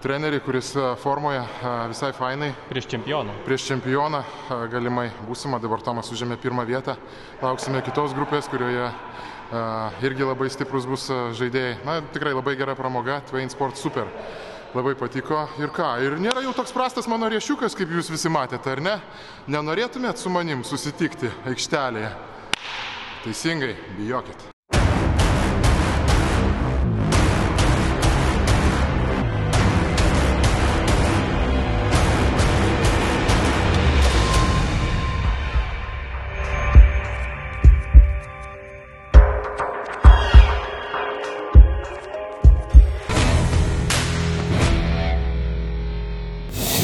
trenerį, kuris e, formoje e, visai fainai. Prieš čempioną. Prieš čempioną e, galimai būsimą, dabar Tomas užėmė pirmą vietą. Lauksime kitos grupės, kurioje e, irgi labai stiprus bus e, žaidėjai. Na, tikrai labai gera pramoga, Twain Sport super. Labai patiko ir ką. Ir nėra jau toks prastas mano riešiukas, kaip jūs visi matėte, ar ne? Nenorėtumėt su manim susitikti aikštelėje? Teisingai, bijokit.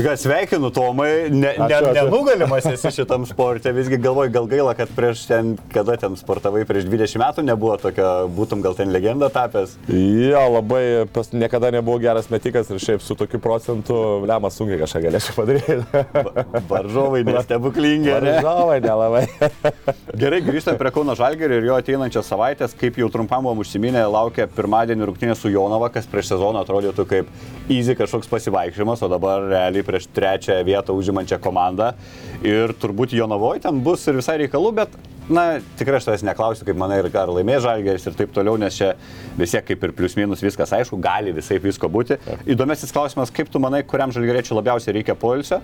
Ką sveikinu, Tomai, ne, ne, nenugalimas esi šitam sportė, visgi galvoju, gal gaila, kad prieš ten, kada ten sportavai, prieš 20 metų nebuvo tokio, būtum gal ten legenda tapęs. Jo, labai, pas, niekada nebuvau geras metikas ir šiaip su tokiu procentu, lemas sunkiai kažką galėčiau padaryti. Varžovai nestebuklingi, ar ne? Varžovai nelabai. Gerai, grįžtame prie Kauno Žalgerio ir jo ateinančios savaitės, kaip jau trumpam buvom užsiminę, laukia pirmadienį rungtynė su Jonava, kas prieš sezoną atrodytų kaip easy kažkoks pasivaikščiojimas, o dabar realiai prieš trečią vietą užimančią komandą. Ir turbūt Jonavoje ten bus ir visai reikalų, bet Na, tikrai aš tavęs neklausiu, kaip manai, ir ar laimės žalgeris ir taip toliau, nes čia vis tiek kaip ir plius minus viskas aišku, gali visai visko būti. Įdomesnis klausimas, kaip tu manai, kuriam žalgeriečiui labiausiai reikia poilsio,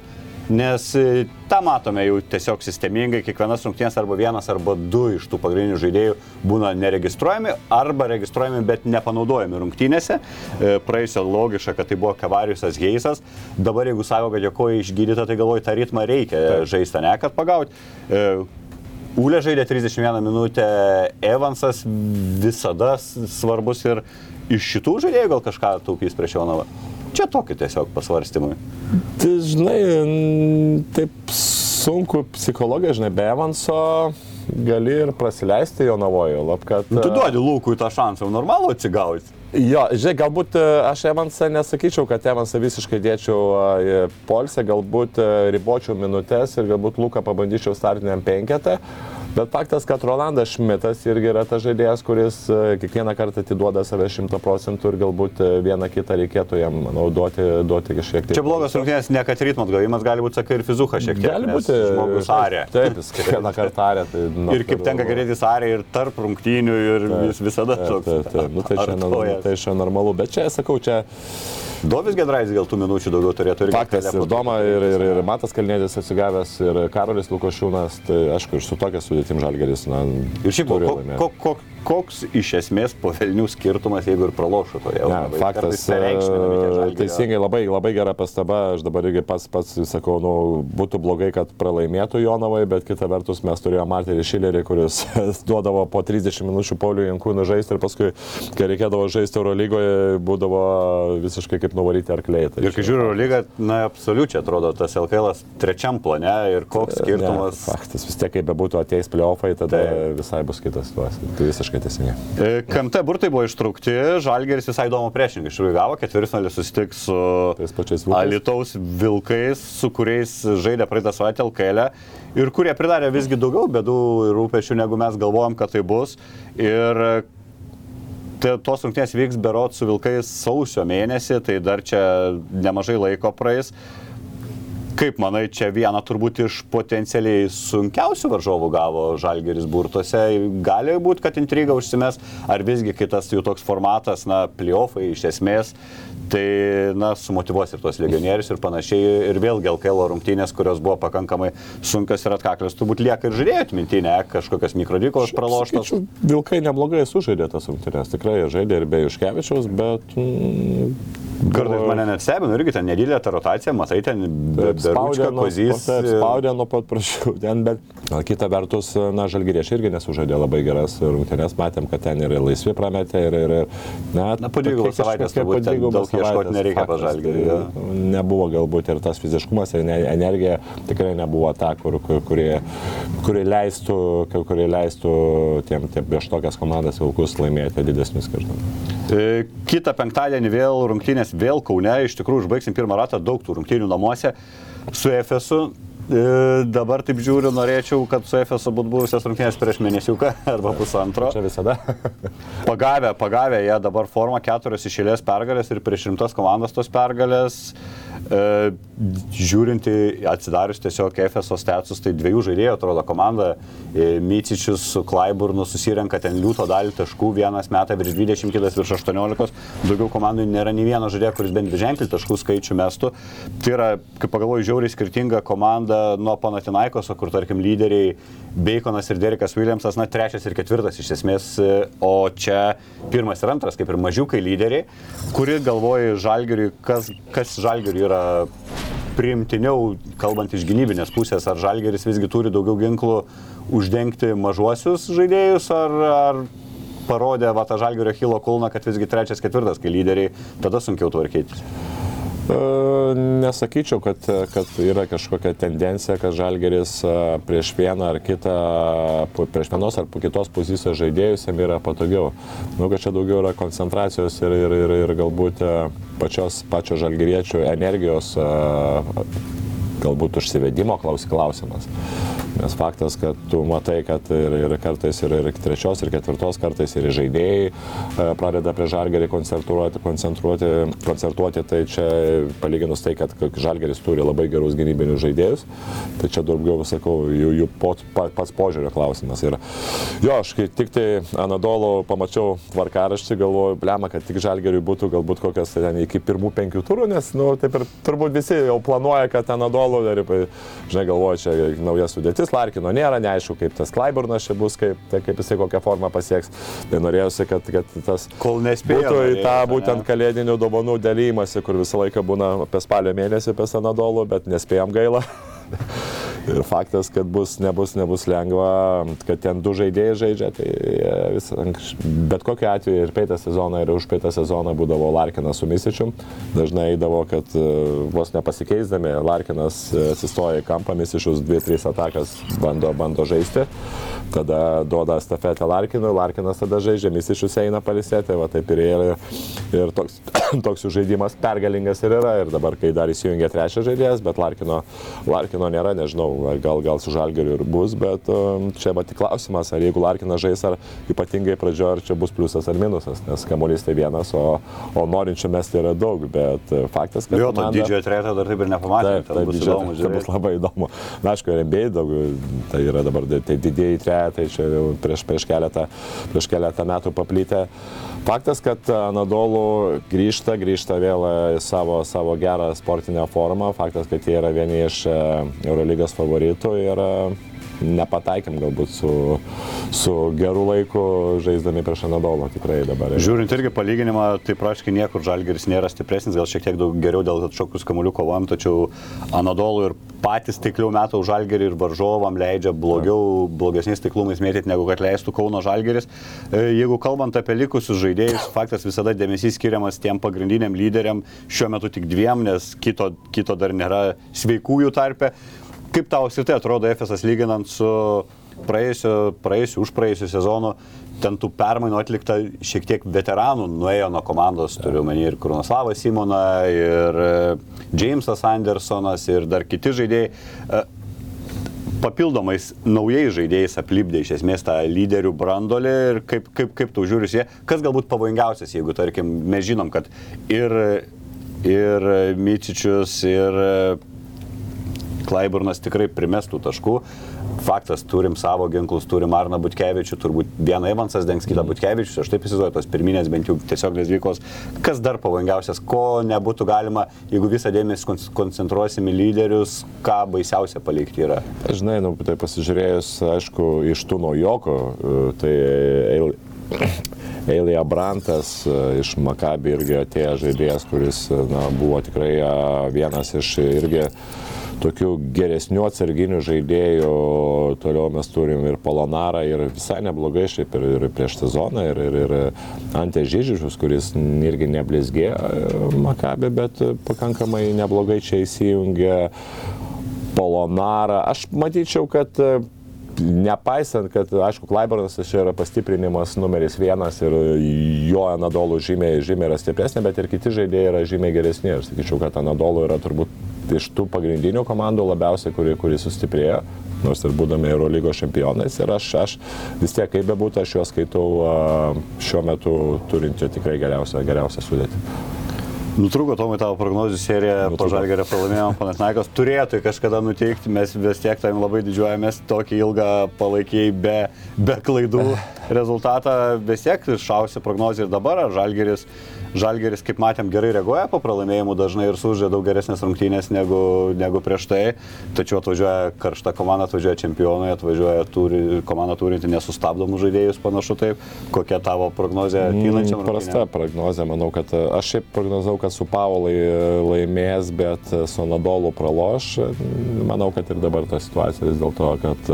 nes e, tą matome jau tiesiog sistemingai, kiekvienas rungtynės arba vienas arba du iš tų pagrindinių žaidėjų būna neregistruojami arba registruojami, bet nepanaudojami rungtynėse. E, Praėjusio logiška, kad tai buvo Kavariusas Geisas, dabar jeigu sako, kad jo koja išgydyta, tai galvoju, tą ritmą reikia žaisti, ne kad pagauti. Ūlė žaidė 31 minutę, Evansas visada svarbus ir iš šitų žaidėjų gal kažką taupys prieš Jonavą. Čia tokie tiesiog pasvarstymai. Tai žinai, taip sunku psichologija, žinai, be Evanso gali ir prasileisti jo navojo, lab kad... Nu, tu duodi Lūkui tą šansą, normalu atsigauti. Jo, žinai, galbūt e, aš Evansą nesakyčiau, kad Evansą visiškai dėčiau e, polsę, galbūt e, ribočiau minutės ir galbūt Luką pabandyčiau startiniam penketą. Bet faktas, kad Rolandas Šmitas irgi yra tas žaidėjas, kuris e, kiekvieną kartą atiduoda save 100 procentų ir galbūt e, vieną kitą reikėtų jam manau, duoti, kažkiek tai. Čia blogas rungtynės, ne kad ritmo atgavimas, gali būti, sakai, ir fizuha šiek tiek. Gali būti Žmogus arė. Taip, jis kiekvieną kartą arė. Tai, nu, Ir kaip tenka gerėtis arė ir tarp rungtynių ir jis visada Taip, toks. taip, taip. Nu, tai, čia, tai čia normalu, bet čia, sakau, čia Dovis Gedrais gal tų minučių daugiau turėtų irgi. faktas ir Doma, ir, ir, ir Matas Kalnėdis atsigavęs, ir Karolis Lukošiūnas, tai aišku, ir su tokia sudėtim žalgeris, na, Ir šiaip, ko, ko, ko, koks iš esmės po velnių skirtumas, jeigu ir pralošo to jau? Ne, faktas, e, teisingai, labai, labai gera pastaba, aš dabar irgi pats, pats sakau, nu, būtų blogai, kad pralaimėtų Jonavai, bet kita vertus mes turėjome Marterį Šilerį, kuris duodavo po 30 minučių Pauliui Jankūnų žaisti ir paskui, kai reikėdavo žaisti Eurolygoje, būdavo visiškai kaip nuvaryti arkliai. Tai Ir kai žiūriu lygą, na, absoliučiai atrodo tas LKL trečiam plane ir koks skirtumas. Ne, faktas, vis tiek kaip bebūtų ateis playoffai, tada tai. visai bus kitas situacija. Tai visiškai teisingai. E, KMT burtai buvo ištraukti, Žalgeris visai įdomu priešingai. Iš tikrųjų gavo ketvirtfinalį susitiks su Tais pačiais vilkais. Alitaus vilkais, su kuriais žaidė praeitą savaitę LKL ir kurie pridarė visgi daugiau bėdų ir rūpešių, negu mes galvojom, kad tai bus. Ir Tai tos rungtynės vyks berot su vilkais sausio mėnesį, tai dar čia nemažai laiko praeis. Kaip manai, čia vieną turbūt iš potencialiai sunkiausių varžovų gavo Žalgeris burtose. Gali būti, kad intriga užsimes, ar visgi kitas jų toks formatas, na, playoffai iš esmės, tai, na, sumotivuos ir tuos legionierius ir panašiai. Ir vėlgi LKL rungtynės, kurios buvo pakankamai sunkios ir atkaklios, turbūt lieka ir žaidėjų atmintinė, kažkokios mikrodykos praloštos. Sakyčiau, Vilkai neblogai sužaidė tas rungtynės, tikrai žaidė ir be Iškevičiaus, bet... Mm, Kartais mane net stebino, irgi ten nedidelė ta rotacija, matai, ten Spaudė kozys. spaudė nuo pat prašiau ten, bet na, kita vertus, na, žalgyriešiai irgi nesužaidė labai geras rungtynės, matėm, kad ten ir laisvi prametė ir, ir, na, Na, po tokie savaitės turbūt daug savaitės nereikia pas faktas, Žalgirį, tai. Nebuvo galbūt ir tas fiziškumas ir ne- energija tikrai nebuvo ta, kur, kur, kurie, kurie, leistų, kurie leistų tiem, tiem prieš tokias komandas vilkus laimėti didesnius skirtumus. E, Kita penktadienį vėl rungtynės, vėl Kaune, iš tikrųjų užbaigsim pirmą ratą, daug tų rungtynių namuose su FSU. E, Dabar taip žiūriu, norėčiau, kad su FSU būtų buvusios rungtynės prieš mėnesiuką arba pusantro. Čia visada. Pagavę, pagavę jie dabar formą keturios išėlės pergalės ir prieš rimtas komandas tos pergalės. E, žiūrint į atsidarius tiesiog FSO statsus, tai dviejų žaidėjų atrodo komanda. E, Mycičius su Klaiburnu susirenka ten liūto dalį taškų, vienas meta virš 20, kitas virš 18. Daugiau komandų nėra nei vieno žaidėjo, kuris bent dviženklį taškų skaičių mestų. Tai yra, kaip pagalvoju, žiauriai skirtinga komanda nuo Panatinaikoso, kur tarkim lyderiai Baconas ir Derikas Williamsas, na, trečias ir ketvirtas iš esmės, e, o čia pirmas ir antras, kaip ir mažiukai lyderiai, kuri galvoja žalgeriui, kas, kas žalgeriui yra priimtiniau, kalbant iš gynybinės pusės, ar žalgeris visgi turi daugiau ginklų uždengti mažuosius žaidėjus, ar, ar parodė va tą žalgerio Hilo kulną, kad visgi trečias, ketvirtas, kai lyderiai, tada sunkiau tvarkytis. Nesakyčiau, kad, kad yra kažkokia tendencija, kad Žalgeris e, prieš vieną ar kitą, prieš vienos ar kitos pozicijos žaidėjus jam yra patogiau. Manau, kad čia daugiau yra koncentracijos ir, ir, ir, ir galbūt e, pačios, pačio žalgeriečių energijos galbūt užsivedimo klausimas. Nes faktas, kad tu matai, kad ir, ir kartais ir, ir trečios, ir ketvirtos kartais ir žaidėjai e, pradeda prie žalgerį koncentruoti, koncentruoti, koncertuoti, tai čia palyginus tai, kad žalgeris turi labai gerus gynybinius žaidėjus, tai čia daugiau, sakau, jų, jų pot, pats požiūrio klausimas. Ir jo, aš kai tik tai Anadolo pamačiau tvarkaraštį, galvoju, blema, kad tik žalgeriui būtų galbūt kokias ten iki pirmų penkių turų, nes, nu, taip ir turbūt visi jau planuoja, kad Anadolo, žinai, galvoja, čia nauja sudėtis sudėtis, Larkino nėra, neaišku, kaip tas Klaiburnas čia bus, kaip, tai kaip jisai kokią formą pasieks. Tai norėjusi, kad, kad tas... Kol nespėjo. Būtų į tą būtent kalėdinių dovanų dalymasi, kur visą laiką būna apie spalio mėnesį apie Sanadolų, bet nespėjom gailą. Ir faktas, kad bus, nebus, nebus lengva, kad ten du žaidėjai žaidžia, tai vis, bet kokiu atveju ir peitą sezoną, ir už peitą sezoną būdavo Larkinas su Misičium. Dažnai eidavo, kad e, vos nepasikeisdami, Larkinas atsistoja į kampą, Misičius 2-3 atakas bando, bando žaisti. Tada duoda stafetę Larkinui, Larkinas tada žaidžia, Misičius eina palisėti, va taip ir, ir, ir toks, toks jų žaidimas pergalingas ir yra. Ir dabar, kai dar įsijungia trečias žaidėjas, bet Larkino, Larkino nėra, nežinau, gal, gal su žalgeriu ir bus, bet um, čia tik klausimas, ar jeigu Larkinas žais, ar ypatingai pradžioje, ar čia bus pliusas ar minusas, nes kamuolys tai vienas, o, o norinčių mesti yra daug, bet uh, faktas, kad... Jo, komanda... to didžiojo treto dar taip ir nepamatėme. Taip, bus, didžio, įdomu, tai bus labai įdomu. Na, aišku, RMB daug, tai yra dabar tai didieji tretai, čia jau prieš, prieš, keletą, prieš keletą metų paplytę. Faktas, kad Anadolų grįžta, grįžta vėl į savo, savo gerą sportinę formą. Faktas, kad jie yra vieni iš uh, Eurolygos favoritų ir e, nepataikėm galbūt su, su geru laiku žaisdami prieš Anadolo tikrai dabar. Žiūrint irgi palyginimą, tai praškai niekur Žalgeris nėra stipresnis, gal šiek tiek daug geriau dėl atšokus kamuolių kovojam, tačiau Anadolo ir patys tikliau metų Žalgerį ir varžovam leidžia blogiau, blogesniais tiklumais mėtyti, negu kad leistų Kauno Žalgeris. E, jeigu kalbant apie likusius žaidėjus, faktas visada dėmesys skiriamas tiem pagrindiniam lyderiam, šiuo metu tik dviem, nes kito, kito dar nėra sveikųjų tarpe. Kaip tau apskritai atrodo FSS lyginant su praėjusiu, praėjusiu, už praėjusiu sezonu, ten tų permainų atlikta šiek tiek veteranų, nuėjo nuo komandos, turiu menį ir Krunoslavas Simona, ir e, Jamesas Andersonas, ir dar kiti žaidėjai. E, papildomais naujais žaidėjais aplipdė iš esmės tą lyderių brandolį ir kaip, kaip, kaip tu žiūri jie, kas galbūt pavojingiausias, jeigu tarkim mes žinom, kad ir, ir Myčičius, ir Klaiburnas tikrai primestų taškų. Faktas, turim savo ginklus, turim Arną Butkevičių, turbūt vieną Evansas dengs kitą Butkevičius, aš taip įsivaizduoju, tos pirminės bent jau tiesiog nesvykos. Kas dar pavojingiausias, ko nebūtų galima, jeigu visą dėmesį koncentruosim į lyderius, ką baisiausia palikti yra? Žinai, nu, tai pasižiūrėjus, aišku, iš tų naujoko, tai Eilija Brantas iš Makabi irgi atėjo žaidėjas, kuris na, buvo tikrai vienas iš irgi tokių geresnių atsarginių žaidėjų, toliau mes turim ir Polonarą, ir visai neblogai šiaip ir, ir prieš sezoną, ir, ir, ir Ante Žyžičius, kuris irgi neblizgė Makabė, bet pakankamai neblogai čia įsijungė Polonarą. Aš matyčiau, kad nepaisant, kad, aišku, Klaibarnas čia yra pastiprinimas numeris vienas ir jo Anadolų žymiai, žymiai yra stipresnė, bet ir kiti žaidėjai yra žymiai geresni. Aš sakyčiau, kad Anadolų yra turbūt iš tų pagrindinių komandų labiausiai, kuri, kuri sustiprėjo, nors ir būdami Eurolygos čempionais. Ir aš, aš vis tiek, kaip bebūtų, aš juos skaitau šiuo metu turinti tikrai geriausią, geriausią sudėtį. Nutrūko Tomai tavo prognozių serija, po Žalgerio pralaimėjimo Panatnaikos turėtų kažkada nuteikti, mes vis tiek tam labai didžiuojamės, tokį ilgą palaikiai be, be klaidų rezultatą, vis tiek šausi prognozija ir dabar, ar Žalgeris Žalgeris, kaip matėm, gerai reaguoja po pralaimėjimų dažnai ir sužaidė daug geresnės rungtynės negu, negu prieš tai. Tačiau atvažiuoja karšta komanda, atvažiuoja čempionai, atvažiuoja turi, komanda turinti nesustabdomus žaidėjus, panašu taip. Kokia tavo prognozija ateinančiam? Mm, prasta prognozija, manau, kad aš šiaip prognozavau, kad su Pavolai laimės, bet su Nadolu praloš. Manau, kad ir dabar ta situacija vis dėlto, kad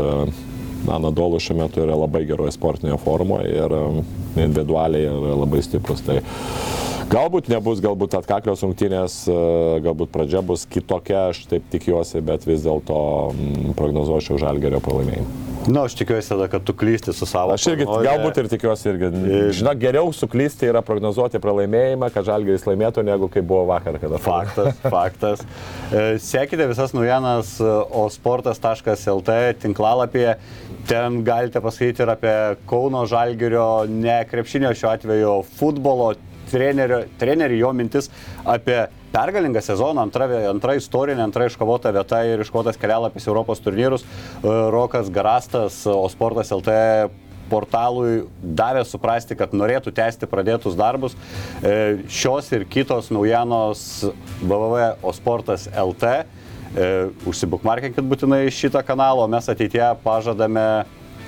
Anadolu šiuo metu yra labai geroje sportinėje formoje ir individualiai yra labai stiprus. Tai Galbūt nebus, galbūt atkaklios rungtynės, e, galbūt pradžia bus kitokia, aš taip tikiuosi, bet vis dėlto mm, prognozuočiau žalgerio pralaimėjimą. Na, aš tikiuosi tada, kad tu klysti su savo. Aš irgi, prognozė. galbūt ir tikiuosi irgi. Žinok, geriau suklysti yra prognozuoti pralaimėjimą, kad žalgeris laimėtų, negu kai buvo vakar. Kada faktas, faktas. E, sekite visas naujienas e, osportas.lt tinklalapyje. Ten galite pasakyti ir apie Kauno žalgerio, ne krepšinio šiuo atveju, futbolo trenerio, trenerių jo mintis apie pergalingą sezoną, antra, antra istorinė, antra iškovota vieta ir iškovotas kelialapis Europos turnyrus. E, Rokas Garastas, o Sportas LT portalui davė suprasti, kad norėtų tęsti pradėtus darbus. E, šios ir kitos naujienos www osportas LT. E, užsibukmarkinkit būtinai šitą kanalą, o mes ateityje pažadame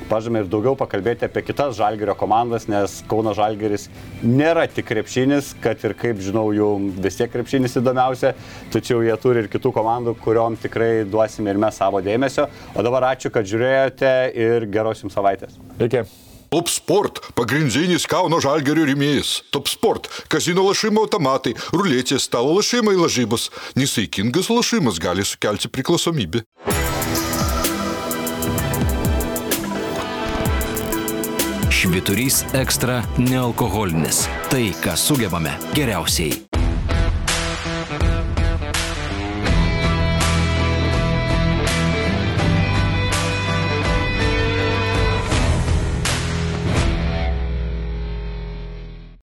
pažymė ir daugiau pakalbėti apie kitas Žalgerio komandas, nes Kauno Žalgeris nėra tik krepšinis, kad ir kaip žinau, jų vis tiek krepšinis įdomiausia, tačiau jie turi ir kitų komandų, kuriuom tikrai duosime ir mes savo dėmesio. O dabar ačiū, kad žiūrėjote ir geros jums savaitės. Iki. Top Sport – pagrindinis Kauno žalgerio rėmėjas. Top Sport – kazino lašimo automatai, ruletės, stalo lašimai lažybos. Nesaikingas lašimas gali sukelti priklausomybę. Šviturys ekstra nealkoholinis. Tai, ką sugebame geriausiai.